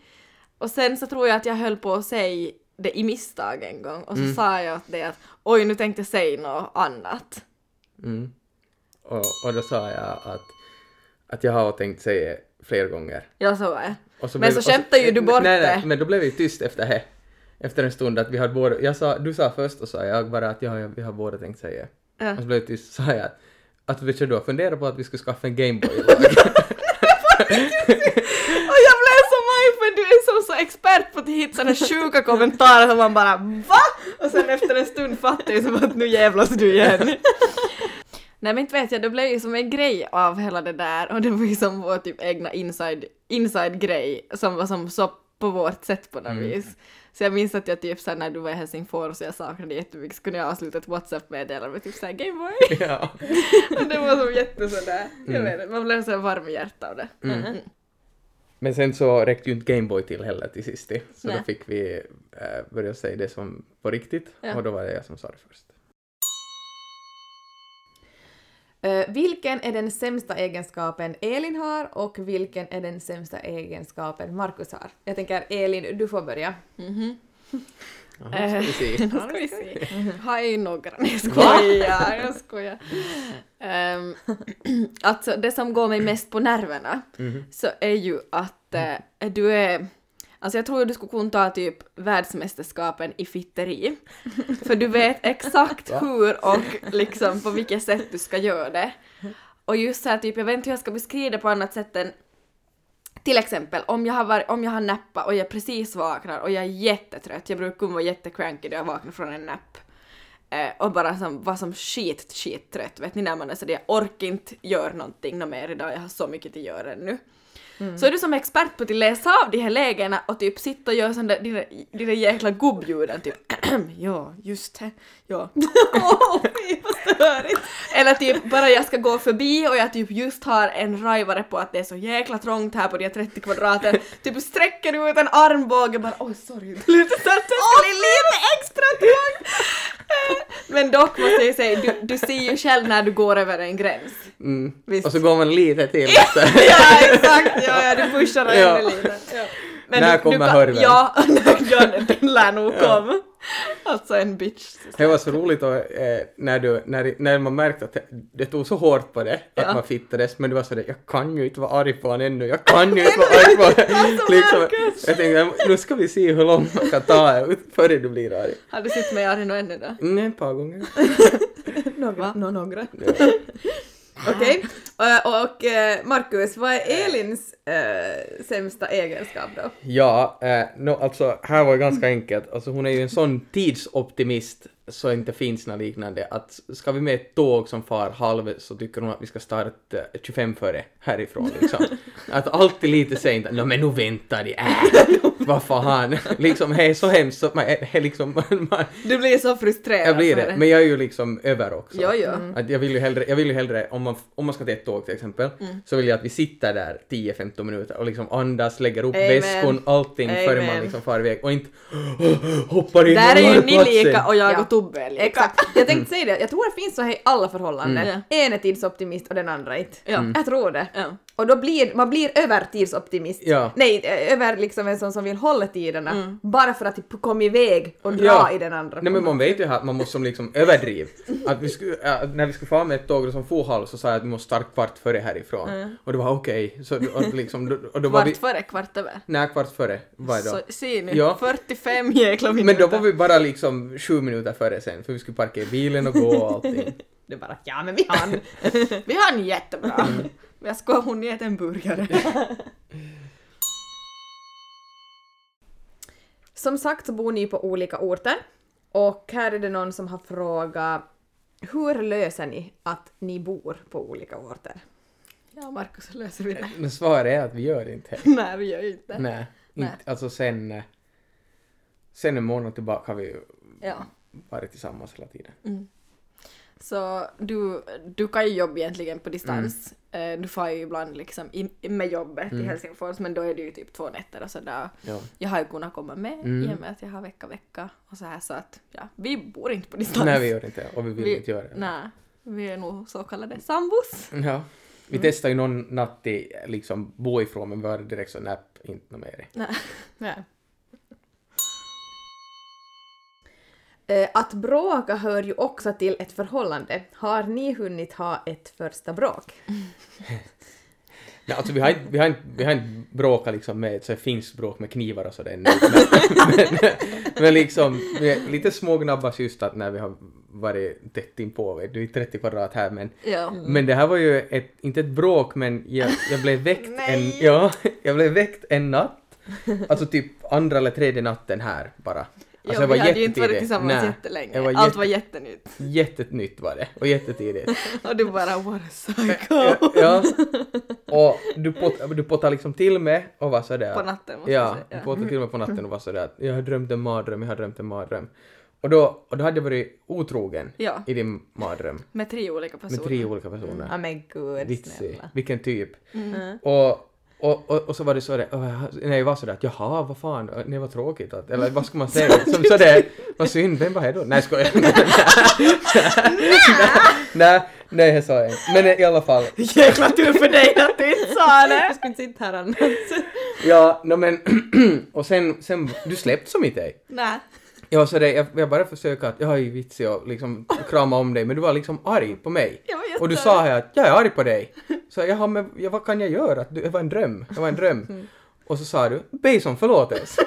A: Och sen så tror jag att jag höll på att säga det i misstag en gång och så sa jag åt dig att oj, nu tänkte jag säga något annat.
C: Mm. Och, och då sa jag att, att jag har tänkt säga flera gånger.
A: Ja, så var.
C: Och
A: Men
C: blev-
A: så skämtade ju du bort
C: nej, nej,
A: det.
C: men då blev vi tyst efter det. Efter en stund att vi hade båda, jag sa, du sa först och sa jag bara att ja, ja, vi har båda tänkt säga.
A: Ja.
C: Och så blev det tyst så sa jag att, att vet du, du har funderat på att vi skulle skaffa en Gameboy.
A: Och jag blev så för du är som så expert på att hitta såna sjuka kommentarer som man bara VA? Och sen efter en stund fattar jag som att nu jävlas du igen. Nej men inte vet jag, det blev ju som en grej av hela det där och det var ju som vår typ egna inside, inside grej som var som så på vårt sätt på något vis. Så jag minns att jag typ såhär när du var i Helsingfors och jag saknade jättemycket så kunde jag avsluta ett WhatsApp-meddelande med typ såhär Gameboy.
C: ja.
A: och det var som jätte sådär, jag vet inte, man blev så varm i hjärtat av det.
C: Men sen så räckte ju inte Gameboy till heller till sist. Så
A: Nej.
C: då fick vi äh, börja säga det som på riktigt
A: Ja.
C: och då var det jag som sa det först.
B: Eh, vilken är den sämsta egenskapen Elin har och vilken är den sämsta egenskapen Marcus har? Jag tänker Elin, du får börja.
C: Jaha, ska vi se.
A: Nu ska vi se. Har jag ju några. Nej jag skojar, jag skojar. Um, alltså det som går mig mest på nerverna så är ju att eh, du är Alltså jag tror du skulle kunna ta typ världsmästerskapen i fitteri. För du vet exakt hur och liksom på vilket sätt du ska göra det. Och just så här typ, jag vet inte hur jag ska beskriva det på annat sätt än till exempel om jag har, varit, om jag har nappat och jag precis vaknar och jag är jättetrött, jag brukar vara jättecranky när jag vaknar från en napp. eh, och bara som, var som skit, skit trött. Vet ni när man är sådär, jag orkar inte göra någonting nå mer idag, jag har så mycket att göra Mm. Så är du som expert på att läsa av de här lägena och typ sitta och göra sån där, där, de där jäkla gubbljuden typ ja, just det, ja.
B: Åh, fy vad störigt!
A: Eller typ bara jag ska gå förbi och jag typ just har en rajvare på att det är så jäkla trångt här på de här 30 kvadraten. Typ sträcker ut en armbåge bara oj sorry, det lite det ska bli lite extra trångt. Men dock måste jag säga, du, du ser ju själv när du går över en gräns.
C: Mm.
A: Visst.
C: Och så går man lite till efter.
A: ja exakt, ja, ja du pushar den
C: Ja.
A: lite. Ja.
C: När
A: du,
C: kommer
A: du
C: hörven?
A: Ja, ja, den lär nog komma. Alltså en bitch.
C: Det var så roligt då, eh, när, du, när, när man märkte att det, det tog så hårt på det, att
A: Ja.
C: man fittades, men du var sådär, jag kan ju inte vara arg på honom ännu, jag kan ju inte vara arg på honom. liksom, jag tänkte, nu ska vi se hur långt man kan ta ut före du blir arg.
A: Har du sett mig arg nu ännu då?
C: Mm, ett par gånger.
B: Några. Nå, några.
C: Ja.
B: Okej. Och, och eh, Markus, vad är Elins eh, sämsta egenskap då?
C: Ja, eh, no, alltså här var det ganska enkelt. Alltså hon är ju en sån tidsoptimist så inte finns något liknande. Att ska vi med ett tåg som far halv så tycker hon att vi ska starta eh, 25 före härifrån liksom. Att alltid lite sent. No men nu väntar de. Äh, vad fan. liksom, det är så hemskt så man, är liksom, man,
A: Du blir så frustrerad.
C: jag blir det. Men jag är ju liksom över också.
A: Jo, jo.
C: Att jag vill ju hellre, jag vill ju hellre om, man, om man ska till ett tåg till exempel,
A: Mm.
C: så vill jag att vi sitter där 10-15 minuter och liksom andas, lägger upp
B: Amen.
C: väskon, allting före man
B: Amen.
C: liksom far iväg och inte hoppar in
A: Där är ju ni lika och jag
B: Ja.
A: och Lika.
B: Exakt. Jag tänkte säga det, jag tror det finns så här i alla förhållanden.
A: Mm.
B: En är tidsoptimist och den andra inte.
A: Ja.
B: Jag tror det.
A: Ja.
B: Och då blir man blir övertidsoptimist.
C: Ja.
B: Nej, över liksom en sån som vill hålla tiderna.
A: Mm.
B: Bara för att typ komma iväg och dra
C: Ja.
B: i den andra.
C: Nej men man vet ju att man måste som liksom överdriva. Att vi skulle, äh, när vi skulle fara med ett tåg som for halv så sa jag att vi måste starta kvart före härifrån. Och det var okej. Så och liksom, och då var vi...
A: Kvart före, kvart över.
C: Nej, kvart före. Vad är
A: Så
C: då?
A: se nu,
C: Ja.
A: 45 jäkla minuter.
C: Men då var vi bara liksom sju minuter före sen för vi skulle parkera bilen och gå och allting.
B: Det är bara ja men vi hann.
A: Vi har en jättebra.
C: Mm.
A: Jag ska ha hunnit äta en burgare.
B: Som sagt så bor ni på olika orter. Och här är det någon som har frågat hur löser ni att ni bor på olika orter?
A: Ja, Markus, så löser vi det.
C: Men svaret är att vi gör inte det.
A: Nej, vi gör inte.
C: Nej,
A: Nej.
C: inte, alltså sen, sen en månad tillbaka har vi ju
A: Ja.
C: varit tillsammans hela tiden.
A: Så du, du kan ju jobba egentligen på distans.
C: Mm.
A: Eh, Du får ju ibland liksom in, med jobbet till Helsingfors men då är det ju typ två nätter och sådär.
C: Ja.
A: Jag har ju kunnat komma med
C: Mm.
A: i och med att jag har vecka vecka och så här så att ja, vi bor inte på distans.
C: Nej, vi gör inte och vi vill
A: Vi-
C: inte göra det.
A: Nej, vi är nog så kallade sambos.
C: Ja. Vi
A: Mm.
C: testade ju någon natt i liksom bo ifrån men vi var direkt så näpp, inte något mer.
A: Nej.
B: Ja. Att bråka hör ju också till ett förhållande. Har ni hunnit ha ett första bråk?
C: Nej, alltså vi har inte, vi har inte, vi har inte bråkat liksom med så här finskt bråk med knivar och sådär ännu. Men, men, men liksom, vi är lite smågnabbas just att när vi har varit tätt inpå, vet du, i 30 kvadrat här men
A: Ja.
C: Men det här var ju ett, inte ett bråk men jag, jag blev väckt en, ja, jag blev väckt en natt. Alltså typ andra eller tredje natten här bara. Alltså
A: ja,
C: jag var
A: vi hade ju inte varit tillsammans
C: Nej,
A: jättelänge.
C: jag var
A: Allt
C: jätte-
A: var jättenytt.
C: Jättenytt var det och jättetidigt.
A: Och du bara what a psycho.
C: ja, ja. Och du, pot, du pottade liksom till mig och var sådär.
A: På natten måste jag
C: Ja,
A: säga.
C: du pottade till mig på natten och var sådär att jag har drömt en mardröm, jag har drömt en mardröm. Och då, och då hade jag varit otrogen
A: Ja.
C: i din mardröm
A: Med tre olika personer.
C: med tre olika personer.
B: Ja men gud snälla.
C: Vilken typ.
A: Mm.
C: Och, och, och, och så var det så där, oh, nej jag var sådär att jaha vad fan, nej vad tråkigt att, eller vad ska man säga, som sådär, vad synd, vem var det då? Nej skojar. nej, nej det sa jag inte. Men i alla fall,
A: Jäkla tur för dig att du inte sa det!
B: Jag skulle inte sitta här annars.
C: ja, no, men och sen, sen, du släppte som inte dig.
A: Nej.
C: Jag var sådär, jag, jag bara försökte att jag är vitsig och liksom krama om dig, men du var liksom arg på mig. Och du sa här att jag är arg på dig. Så jag, men ja, vad kan jag göra? Du, det var en dröm. Det var en dröm.
A: Mm.
C: Och så sa du, base om förlåtelse.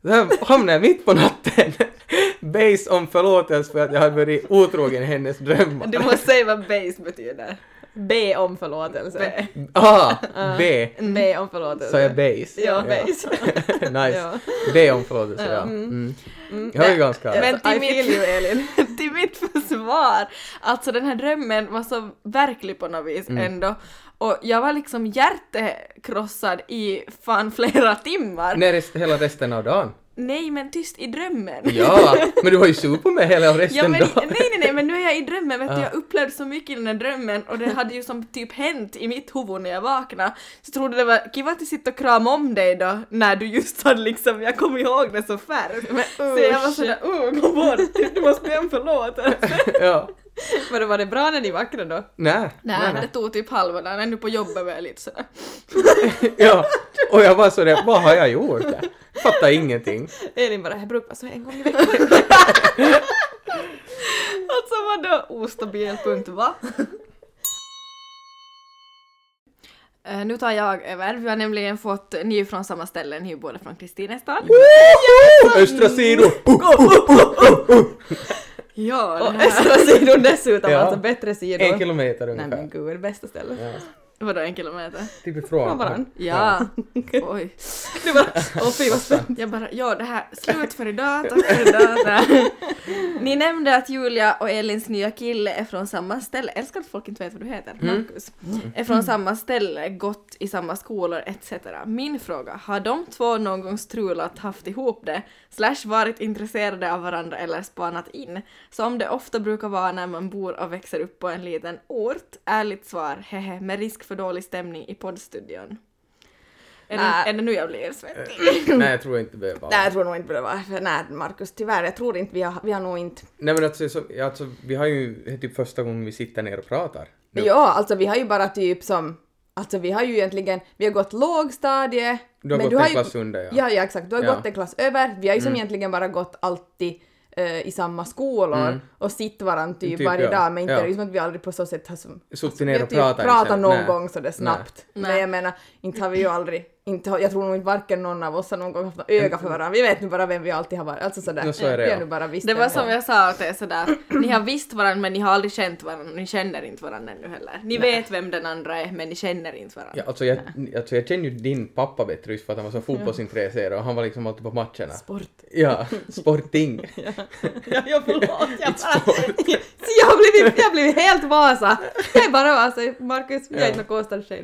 C: Där hamnade jag mitt på natten. Base om förlåtelse för att jag hade varit otrogen i hennes drömmar.
A: Du måste säga vad base betyder.
B: Be om förlåtelse.
C: Ah, B.
B: Be om förlåtelse.
C: Så jag base.
B: Ja, base.
C: nice.
B: Ja.
C: B om förlåtelse, ja. Mm. Jag är ju ganska...
A: Men till
B: I feel
A: mitt-
B: you Elin.
A: till mitt försvar, alltså den här drömmen var så verklig på något vis ändå. Och jag var liksom hjärtekrossad i fan flera timmar.
C: Nej, rest, hela resten av dagen.
A: Nej men tyst i drömmen.
C: Ja, men du var ju super med hela resten
A: Ja, men, nej, nej, nej, men nu är jag i drömmen, vet du,
C: Ja.
A: jag upplevde så mycket i den här drömmen och det hade ju som typ hänt i mitt huvud när jag vaknade. Så jag trodde det var kiva att sitta och krama om dig då, när du just hade liksom, jag kommer ihåg det så färskt. Så jag var sådär, oh, kom bort, du måste be om förlåtelse.
C: ja.
B: Men var det bra när ni vaknade då?
C: Nej,
A: Nej,
C: nej,
A: det tog typ halva dagen, ännu på jobbet var jag lite sådär.
C: Ja, och jag var sådär, vad har jag gjort? där? Fattar ingenting.
B: Elin bara, jag brukar så en gång i veckan.
A: Alltså vadå ostabil punkt va? Eh, nu tar jag över, vi har nämligen fått, ni är från samma ställe, ni är båda från Kristinestad.
C: Östra sidor!
A: Ja,
B: Och östra sidor dessutom,
C: Ja.
B: alltså bättre sidor.
C: En kilometer
B: Nej
C: ungefär.
B: men gud, bästa stället.
C: Ja,
A: Vadå en kilometer?
C: typ
B: Från
C: ifrån.
B: varann.
A: Ja. Oj.
B: Du bara, åh fy vad spännande.
A: Jag bara, ja det här, slut för idag, tack för idag. Ni nämnde att Julia och Elins nya kille är från samma ställe, jag älskar att folk inte vet vad du heter, Marcus. Är från samma ställe, gått i samma skolor etc. Min fråga, har de två någon gång strulat, haft ihop det, slash varit intresserade av varandra eller spanat in? Som det ofta brukar vara när man bor och växer upp på en liten ort. Ärligt svar, hehe, med risk för dålig stämning i poddstudion. Är det,
B: Nej.
A: är det nu jag blir svettig?
C: Nej, jag tror inte det var.
B: Nej, jag tror nog inte det var. för Nej, Markus, tyvärr, jag tror inte vi har, vi har nog inte...
C: Nej men alltså, så, alltså, vi har ju, det är typ första gången vi sitter ner och pratar. Nu.
B: Ja, alltså vi har ju bara typ som... Alltså vi har ju egentligen, vi har gått lågstadie.
C: Du har
B: men
C: gått en
B: ju,
C: klass under, ja.
B: Ja, ja exakt. Du har
C: Ja.
B: gått en klass över. Vi har ju som
C: Mm.
B: egentligen bara gått alltid eh, i samma skolor
C: Mm.
B: och sitt varandra typ,
C: Typ,
B: varje
C: ja.
B: dag men inte
C: Ja.
B: är det ju som att vi aldrig på så sätt har som...
C: Suttit
B: vi
C: ner
B: har
C: och
B: typ
C: pratat.
B: pratat någon
C: Nej.
B: gång sådär snabbt.
A: Nej.
B: Men jag menar, inte har vi ju aldrig, inte, jag tror nog inte varken någon av oss har någon gång haft något öga för varandra. Vi vet nu bara vem vi alltid har varit. Alltså sådär.
C: Ja, så är det,
B: vi
C: ja.
B: har nu bara visst
A: Det var som jag sa åt er sådär, ni har visst varandra men ni har aldrig känt varandra, ni känner inte varandra ännu heller. Ni vet vem den andra är men ni känner inte varandra.
C: Ja, alltså, jag, alltså jag känner ju din pappa bättre just för att han var så fotbollsintresserad och han var liksom alltid på matcherna.
B: Sport.
C: Ja, sporting.
B: Ja, ja förlåt. Jag, bara, jag, har blivit, jag har blivit helt Vasa. Jag är bara Vasa. Marcus, jag är inte någon Kåstad-tjej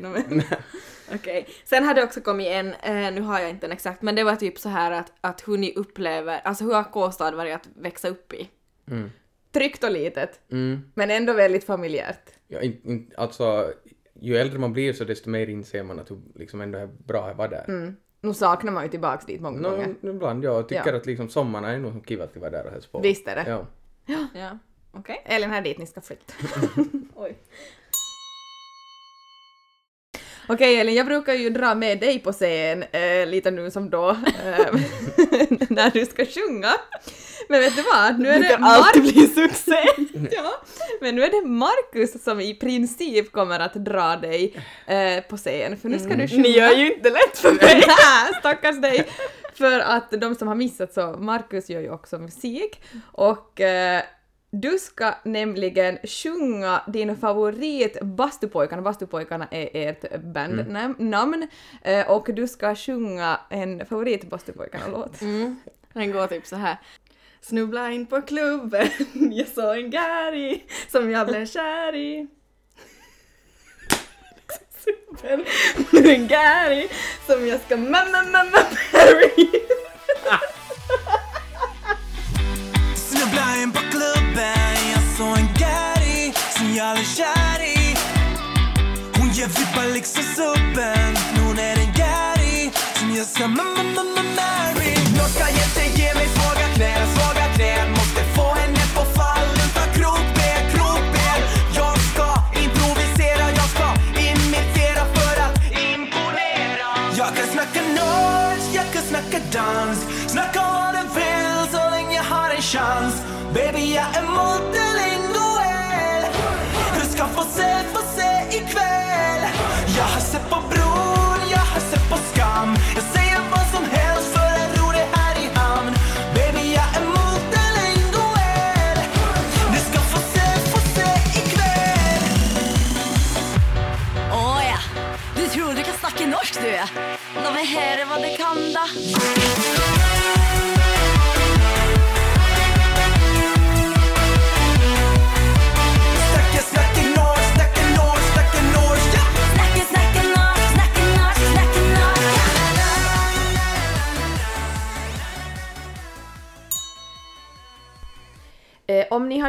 A: Okej. Sen hade det också kommit en, eh, nu har jag inte den exakt, men det var typ så här att, att hur ni upplever, alltså hur har K-stad varit att växa upp i?
C: Mm.
B: Tryggt och litet,
C: Mm.
B: men ändå väldigt familjärt.
C: Ja, in, in, alltså, ju äldre man blir så desto mer inser man att det liksom ändå är bra att vara där.
B: Mm. Nu saknar man ju tillbaks dit många gånger.
C: Nå, ibland, ja. Jag tycker
B: Ja.
C: att liksom sommarna är nog kiva att vara där och hälsa på.
B: Visst är det.
C: Ja.
A: Ja. Okej.
B: Elin, här är dit ni ska flytta.
A: Oj.
B: Okej Elin, jag brukar ju dra med dig på scen eh, lite nu som då, eh, när du ska sjunga. Men vet du vad? Nu är det
A: alltid
B: Mar-
A: bli succé!
B: ja, men nu är det Marcus som i princip kommer att dra dig eh, på scen, för nu ska du sjunga.
A: Ni gör ju inte lätt för mig!
B: Nej, stackars dig! För att de som har missat så, Marcus gör ju också musik och eh, du ska nämligen sjunga din favorit Bastupojkarna, Bastupojkarna är ert bandnamn, eh, och du ska sjunga en favorit Bastupojkarna-låt.
A: Mm. Den går typ så här. Snubbla in på klubben, jag såg en Gary som jag blev kär i. Super. Nu en Gary som jag ska mamma mamma marry.
F: Snubbla in på klubben, jag såg en Gary som jag blev kär i. Hon ger vippar liksom suppen, hon är en Gary som jag ska mamma mamma marry. Ska jenter ge mig svaga knän, svaga knän. Måste få henne på fall utan krokben, krokben. Jag ska improvisera, jag ska imitera för att imponera. Jag kan snacka norsk, jag kan snacka dans Du ska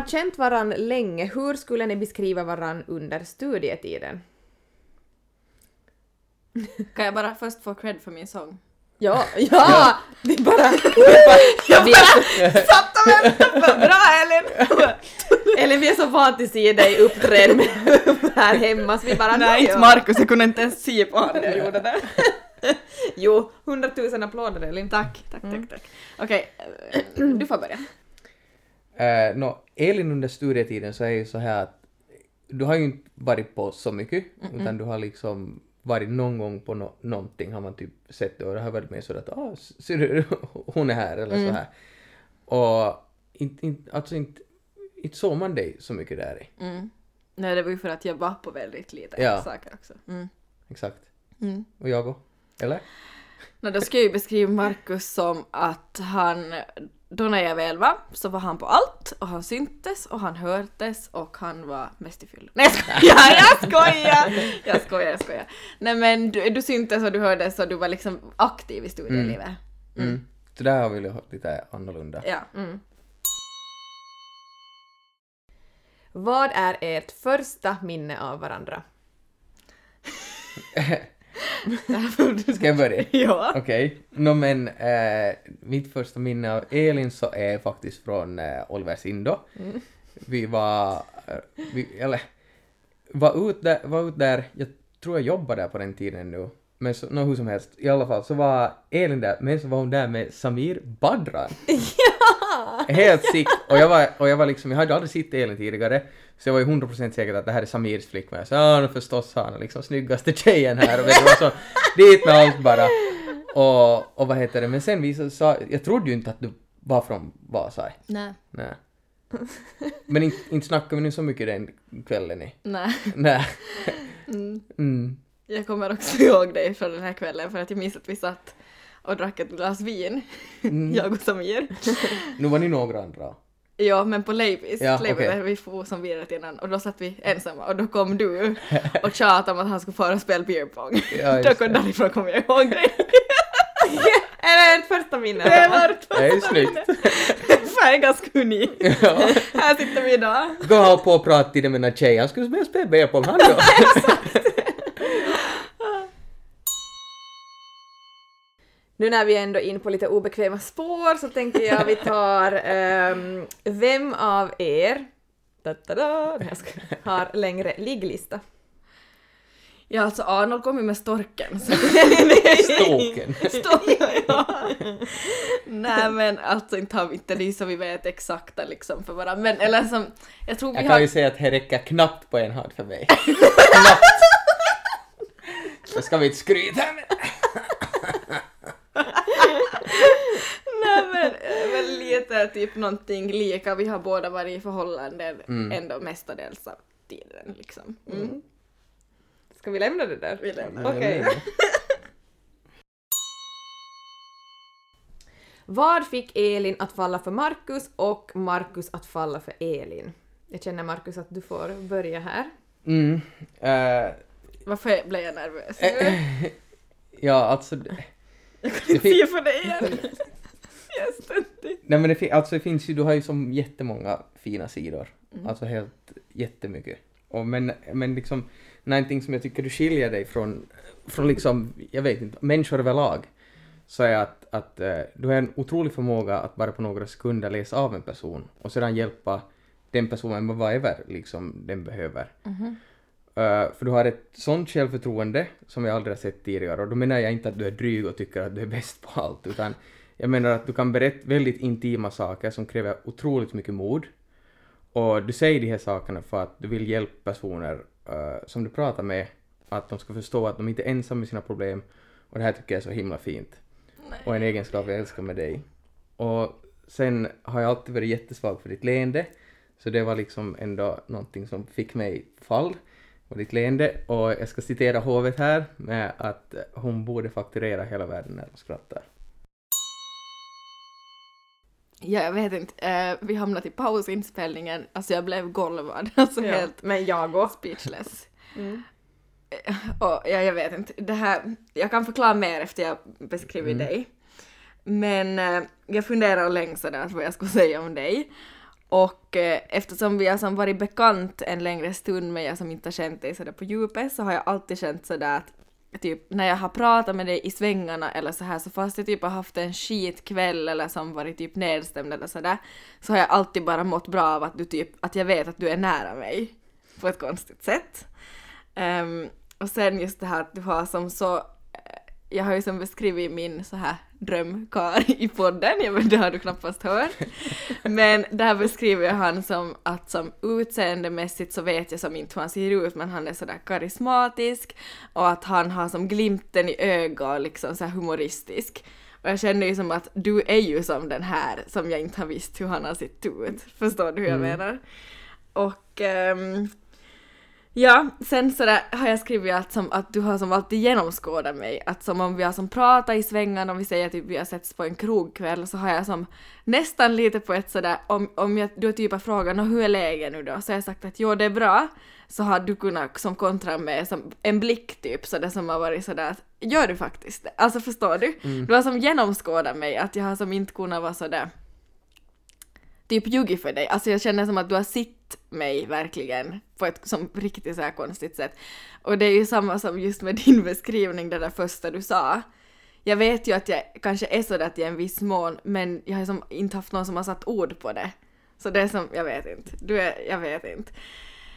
F: har
B: känt varann länge, hur skulle ni beskriva varann under studietiden?
A: Kan jag bara först få cred för min sång?
B: Ja, ja! Det är bara...
A: Jag bara satt och väntade på bra Elin!
B: Eller vi är så vana att se dig uppträda med här hemma så vi bara...
A: Nej, inte
B: ja.
A: Markus, jag kunde inte ens se på honom när jag gjorde det.
B: Jo, hundratusen applåder Elin.
A: Tack, tack, tack, tack. Okej, eh, du får börja.
C: Uh, nå, Elin under studietiden så är ju så här att du har ju inte varit på så mycket utan du har liksom varit någon gång på no någonting har man typ sett det och det har varit med så att ah, ser du, hon är här eller så här. Och inte, inte, alltså inte, inte såg man dig så mycket där i.
A: Mm. Nej, det var ju för att jag var på väldigt lite
C: Ja.
A: saker också. Mm.
C: Exakt.
A: Mm.
C: Och jag också. Eller?
A: No, då ska jag ju beskriva Markus som att han, då när jag var, så var han på allt och han syntes och han hördes och han var mest i fyllan. Nej jag skojar, jag skojar! Jag skojar, jag skojar. Nej men du, du syntes och du hördes och du var liksom aktiv i studielivet.
C: Mm. Så där har vi lite annorlunda.
A: Ja.
B: Vad är ert första minne av varandra?
C: Ska jag börja?
A: Ja.
C: Okej. Nå men eh, mitt första minne av Elin så är faktiskt från eh, Oliver Sindo. Vi var, eh, vi, eller, var ut, där, var ut där, jag tror jag jobbade där på den tiden nu. Men så, nå, hur som helst, i alla fall så var Elin där, men så var hon där med Samir Badran. Helt sick. Och jag var, och jag var liksom, jag hade aldrig sett Elin tidigare, så jag var ju 100% säker att det här är Samirs flickvän. Så ja, nu förstås han är liksom snyggaste tjejen här och vet du vad så, dit med allt bara. Och, och vad heter det, men sen visade det sig, jag trodde ju inte att du var från Vasa.
A: Nej.
C: Nej. Men inte, inte snackade vi nu så mycket den kvällen i.
A: Nej.
C: Nej. Mm.
A: Jag kommer också ihåg dig från den här kvällen för att jag minns att vi satt och drack ett glas vin, jag och Samir.
C: Nu var ni några andra.
A: Ja, men på Leifis,
C: Ja,
A: där vi for som vidare till innan och då satt vi ensamma och då kom du och tjatade om att han skulle fara och spela beer pong.
C: Ja,
A: då kom
C: det.
A: därifrån kommer jag ihåg dig.
B: Är det ert första minne?
A: Det var ett
C: Det är snyggt.
A: Fan, ganska unik.
C: Ja.
A: Här sitter vi idag.
C: Gå och på och prata till med den här tjejen, skulle spela B-pong han då.
B: Nu när vi ändå är in på lite obekväma spår så tänker jag vi tar ehm, vem av er da, da, da, har längre ligglista?
A: Ja, alltså Arnold kom ju med storken. Så
C: Ståken.
A: Storken, ja. Nej men alltså inte har vi inte det så vi vet exakta liksom för varandra. Men eller som, jag tror vi
C: Jag
A: har...
C: kan ju säga att det räcker knappt på en hand för mig. knappt. Så ska vi inte skryta med.
A: Nej men lite typ någonting lika, vi har båda varit i förhållanden ändå mestadels av tiden liksom. Mm.
B: Ska vi lämna det där?
A: Vi lämnar.
B: Okej. Vad fick Elin att falla för Markus och Markus att falla för Elin? Jag känner Markus att du får börja här.
C: Mm. eh,
A: Varför blev jag nervös?
C: ja, alltså... det-
A: Jag kan
C: det
A: inte
C: fin-
A: se för dig igen. Jag är ständig.
C: Nej men det, alltså, det finns ju, du har ju som jättemånga fina sidor. Alltså helt jättemycket. Och men, men liksom, någonting som jag tycker du skiljer dig från, från liksom, jag vet inte, människor överlag, så är att, att eh, du har en otrolig förmåga att bara på några sekunder läsa av en person och sedan hjälpa den personen med whatever liksom den behöver. Eh, för du har ett sånt självförtroende som jag aldrig har sett tidigare och då menar jag inte att du är dryg och tycker att du är bäst på allt utan jag menar att du kan berätta väldigt intima saker som kräver otroligt mycket mod och du säger de här sakerna för att du vill hjälpa personer eh, som du pratar med att de ska förstå att de inte är ensamma med sina problem och det här tycker jag är så himla fint. Och en egenskap jag älskar med dig. Och sen har jag alltid varit jättesvag för ditt leende så det var liksom ändå någonting som fick mig fall. och ditt leende och jag ska citera hovet här med att hon borde fakturera hela världen när hon skrattar.
A: Ja, jag vet inte. Eh, vi hamnade i pausinspelningen. Alltså jag blev golvad. Alltså
B: Ja,
A: helt
B: men jag och.
A: speechless.
B: Mm.
A: Eh, Och ja, jag vet inte. Det här, jag kan förklara mer efter jag beskriver dig. Men eh, jag funderar länge sådär vad jag skulle säga om dig. Och eh, eftersom vi har som varit bekant en längre stund men jag som inte har känt dig sådär på djupet så har jag alltid känt sådär att typ när jag har pratat med dig i svängarna eller så här så fast jag typ har haft en skitkväll eller som varit typ nedstämd eller sådär så har jag alltid bara mått bra av att du typ, att jag vet att du är nära mig på ett konstigt sätt. Um, och sen just det här att du har som så, eh, jag har ju som beskrivit min så här drömkar i podden, jag vet, det har du knappast hört. Men där beskriver jag han som att som utseendemässigt så vet jag som inte hur han ser ut men han är sådär karismatisk och att han har som glimten i ögat liksom så här humoristisk. Och jag känner ju som att du är ju som den här som jag inte har visst hur han har sett ut. Förstår du hur jag menar? Och ehm, Ja, sen sådär har jag skrivit att, som, att du har som alltid genomskådat mig. Att som om vi har som pratat i svängarna och vi säger typ vi har setts på en krogkväll så har jag som nästan lite på ett sådär om, om jag, du typ har frågat "Nå, hur är läget nu då? Så har jag sagt att jo det är bra. Så har du kunnat som kontra med som en blick typ sådär som har varit sådär att gör du faktiskt det? Alltså förstår du? Du har som genomskådat mig att jag har som inte kunnat vara sådär typ ljugit för dig. Alltså jag känner som att du har sett mig verkligen på ett som riktigt så här konstigt sätt. Och det är ju samma som just med din beskrivning, det där första du sa. Jag vet ju att jag kanske är sådär till en viss mån, men jag har som inte haft någon som har satt ord på det. Så det är som, jag vet inte. Du är, jag vet inte.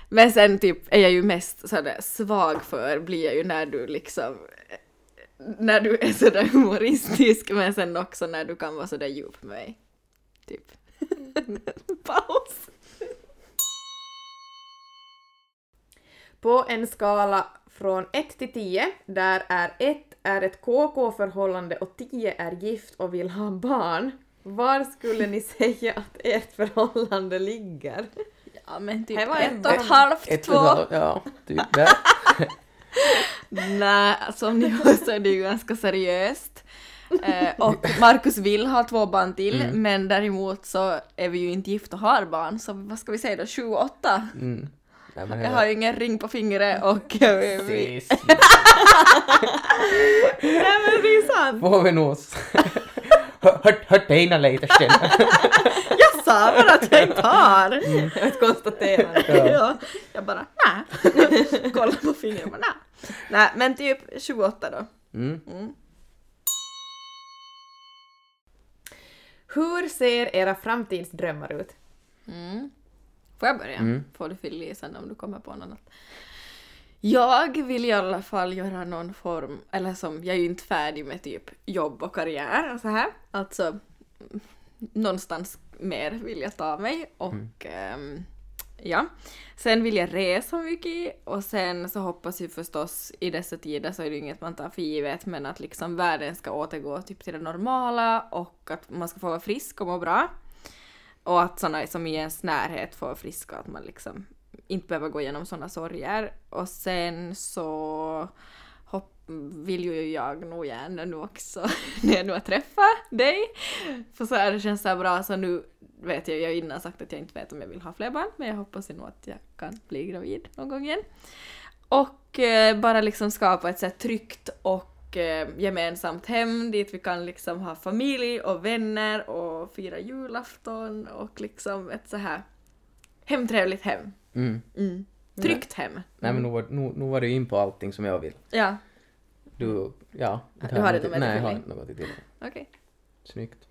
A: Men sen typ är jag ju mest sådär svag för, blir jag ju när du liksom när du är sådär humoristisk men sen också när du kan vara sådär djup med mig. Typ. Paus.
B: På en skala från 1 till 10, där är 1 är ett KK-förhållande och 10 är gift och vill ha barn. Var skulle ni säga att ert förhållande ligger?
A: Ja men typ
B: Det var
A: ett och ett halvt,
C: Ett
A: två.
C: och ett halvt- Ja, typ där.
A: Nej, som ni hör så är det ju ganska seriöst. Eh, och Markus vill ha två barn till,
C: Mm.
A: men däremot så är vi ju inte gifta och har barn, så vad ska vi säga då, sju, åtta?
C: Mm. Nej,
A: Jag har ju ingen ring på fingret och... vi-. Nej men det är sant!
C: Får vi nog... Hört, Eina Leitersten.
A: Jag sa bara att jag inte har!
B: Ett konstaterande.
C: Ja.
A: Ja. Jag bara nä. Kolla på fingret och bara nä. Nej men typ 28 då.
C: Mm.
B: Hur ser era framtidsdrömmar ut?
A: Mm. Får jag börja?
C: Mm.
A: Får du fylla i sen om du kommer på något annat. Jag vill i alla fall göra någon form, eller som, jag är ju inte färdig med typ jobb och karriär och så här. Alltså, mm, någonstans mer vill jag ta mig och ehm, ja. Sen vill jag resa mycket och sen så hoppas jag förstås i dessa tider så är det ju inget man tar för givet men att liksom världen ska återgå typ till det normala och att man ska få vara frisk och må bra. Och att såna som i ens närhet får vara friska, att man liksom inte behöver gå igenom såna sorger. Och sen så vill ju jag nog gärna nu också, när jag nu har träffat dig. För så här, det känns så bra, så nu vet jag, jag har innan sagt att jag inte vet om jag vill ha fler barn, men jag hoppas ju nog att jag kan bli gravid någon gång igen. Och eh, bara liksom skapa ett så här tryggt och eh, gemensamt hem dit vi kan liksom ha familj och vänner och fira julafton och liksom ett så här hemtrevligt hem.
C: Mm.
A: Mm. Tryggt hem.
C: Nej men nu var, nu, nu var du in på allting som jag vill.
A: Ja,
C: Du, ja.
A: Du har
C: något-
A: inte med
C: Nej, jag har inte något till.
A: okej.
C: Snyggt.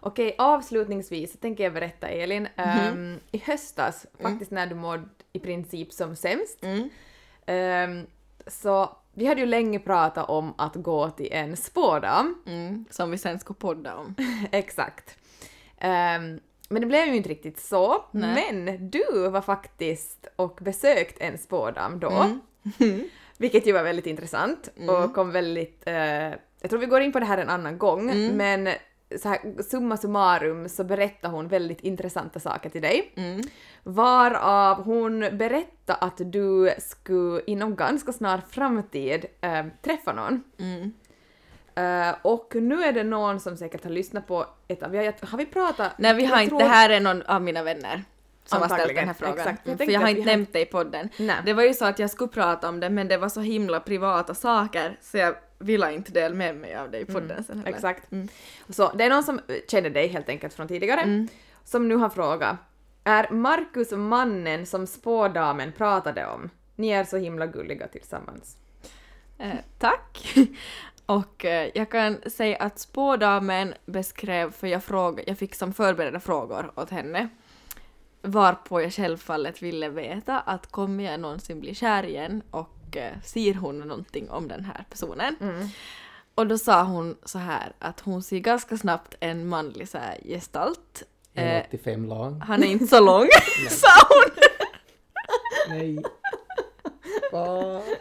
B: Okej, avslutningsvis tänker jag berätta Elin.
A: Mhm.
B: Ehm, I höstas, faktiskt när du mådde i princip som sämst,
A: Mm.
B: ehm, så vi hade ju länge pratat om att gå till en spådam.
A: Mm. Som vi sen ska podda om.
B: Exakt. Ehm, men det blev ju inte riktigt så.
A: Nej.
B: Men du var faktiskt och besökt en spådam då.
A: Mm.
B: Vilket ju var väldigt intressant och kom väldigt... eh, jag tror vi går in på det här en annan gång,
A: Mm.
B: men så här, summa summarum så berättar hon väldigt intressanta saker till dig.
A: Mm.
B: Varav hon berättar att du skulle inom ganska snar framtid eh, träffa någon.
A: Mm.
B: Eh, och nu är det någon som säkert har lyssnat på ett av... jag- Har vi pratat?
A: Nej, vi har
B: jag
A: inte,
B: tror-
A: det här är någon av mina vänner som har ställt den här frågan.
B: exakt. Jag
A: Mm, för jag har inte nämnt det i podden.
B: Nej.
A: Det var ju så att jag skulle prata om det men det var så himla privata saker så jag ville inte dela med mig av det i podden sen heller.
B: Exakt.
A: Mm.
B: Så det är någon som känner dig helt enkelt från tidigare,
A: Mm.
B: som nu har frågat. Är Markus mannen som spådamen pratade om? Ni är så himla gulliga tillsammans.
A: Eh, tack! Och eh, jag kan säga att spådamen beskrev, för jag, fråga, jag fick som förberedda frågor åt henne, varpå jag självfallet ville veta att kommer jag någonsin bli kär igen och eh, ser hon någonting om den här personen?
B: Mm. Och
A: då sa hon så här att hon ser ganska snabbt en manlig så här gestalt. Eh,
C: 1,85 lång.
A: han är inte så lång, sa hon!
C: Nej.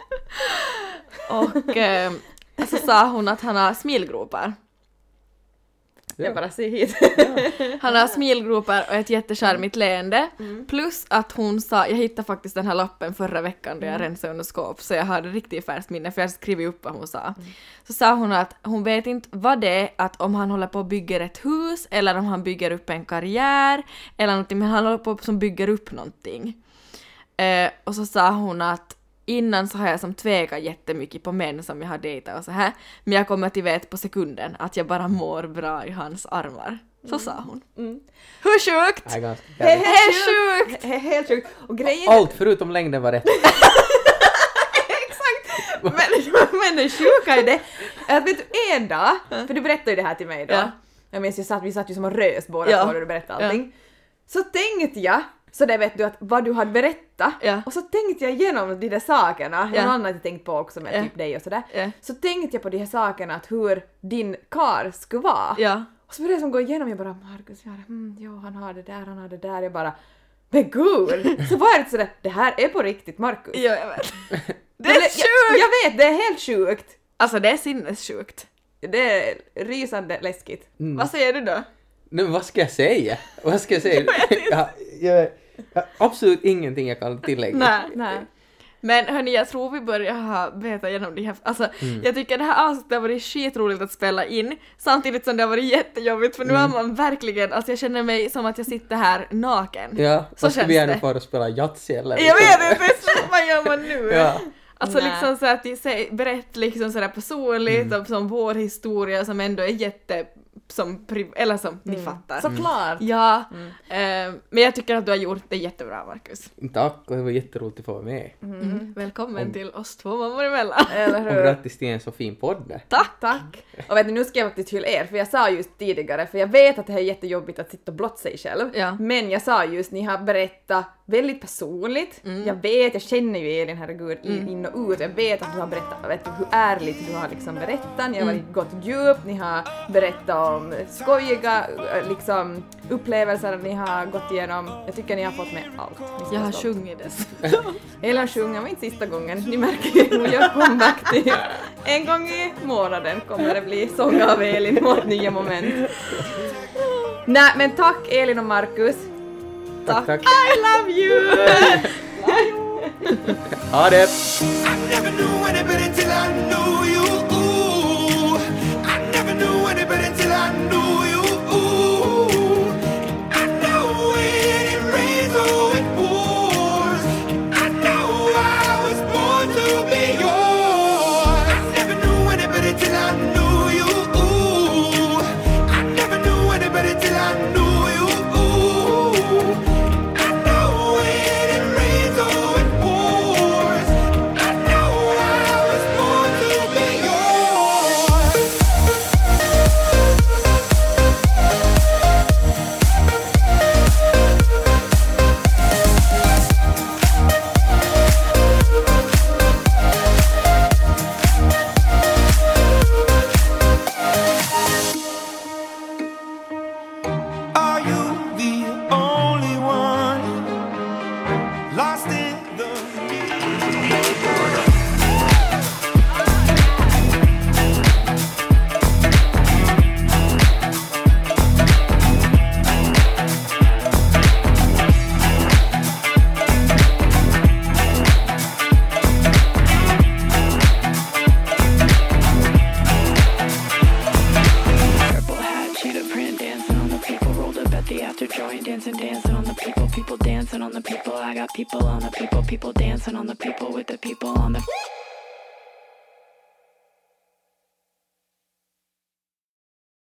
A: Och eh, så sa hon att han har smilgropar.
B: Jag bara ser hit.
A: Han har smilgropar och ett jättecharmigt leende. Plus att hon sa, jag hittade faktiskt den här lappen förra veckan då jag rensade under skåp så jag hade riktigt färskt minne för jag skrivit upp vad hon sa. Så sa hon att hon vet inte vad det är, att om han håller på och bygger ett hus eller om han bygger upp en karriär eller någonting, men han håller på som bygger upp någonting. Eh, och så sa hon att innan så har jag som tvekat jättemycket på män som jag har dejtat och så här. Men jag kommer till vet på sekunden att jag bara mår bra i hans armar. Så sa hon. Hur sjukt?
C: Det här är ganska
A: Det är
C: galet.
A: sjukt!
B: He- Helt sjukt. Och grejen
C: Allt förutom längden var rätt.
B: men, men det sjuka är det att vet du en dag, för du berättade ju det här till mig då.
A: Ja.
B: Jag minns, jag satt, vi satt ju som och rös båda
A: Ja.
B: två när du berättade allting. Så tänkte jag, så det vet du att vad du hade berättat,
A: Ja.
B: och så tänkte jag igenom de där sakerna,
A: Ja.
B: någon annan hade tänkt på också med
A: Ja.
B: typ dig och sådär.
A: Ja.
B: Så tänkte jag på de här sakerna, att hur din kar skulle vara.
A: Ja.
B: Och så började jag som gå igenom, jag bara Markus, ja, mm, jo, han har det där, han har det där, jag bara men gud! Så var det sådär, det här är på riktigt Markus.
A: Ja, jag vet. Det
B: Eller,
A: är sjukt!
B: Jag, jag vet, det är helt sjukt.
A: Alltså det är sinnessjukt.
B: Det är rysande läskigt.
A: Vad säger du då?
C: Nu, vad ska jag säga? Vad ska jag säga? Jag, jag, jag, absolut ingenting jag kan tillägga.
A: Nej.
B: Nej.
A: Men hörni, jag tror vi börjar ha beta igenom de här... Alltså, jag tycker det här avsnittet har varit skitroligt att spela in, samtidigt som det har varit jättejobbigt för nu har man verkligen... Alltså jag känner mig som att jag sitter här naken.
C: Ja,
A: Så känns
C: vi göra nu
A: det.
C: för att spela Yatzy eller?
A: Jag vet inte, vad gör man nu?
C: Ja.
A: Alltså
B: Nej.
A: liksom så att berättar liksom sådär personligt
C: Mm.
A: om som vår historia som ändå är jätte... Som eller som ni fattar.
B: Såklart.
A: Ja, eh, men jag tycker att du har gjort det jättebra Marcus.
C: Tack, och det var jätteroligt att få vara med.
A: Mm. Välkommen till oss två mammor emellan.
B: Eller
C: Och
B: hur?
C: grattis till en så fin podd.
A: Tack!
B: Tack! Och vet ni, nu ska jag faktiskt hylla er, för jag sa just tidigare, för jag vet att det här är jättejobbigt att sitta och blotta sig själv,
A: Ja.
B: men jag sa just, ni har berättat väldigt personligt.
A: Mm.
B: Jag vet, jag känner ju Elin, herregud, in, in och ut. Jag vet att du har berättat, vet du, hur ärligt du har liksom berättat, ni har
A: Mm.
B: gått djupt, ni har berättat om skojiga eh, liksom, upplevelser ni har gått igenom. Jag tycker ni har fått med allt.
A: Jag har sjungit dess.
B: Eller sjunga, men inte sista gången. Ni märker ju, hon gör comeback till en gång i månaden kommer det bli sång av Elin och nya moment. Nej men tack Elin och Markus.
C: Tack, tack.
B: I love you!
C: Ha det!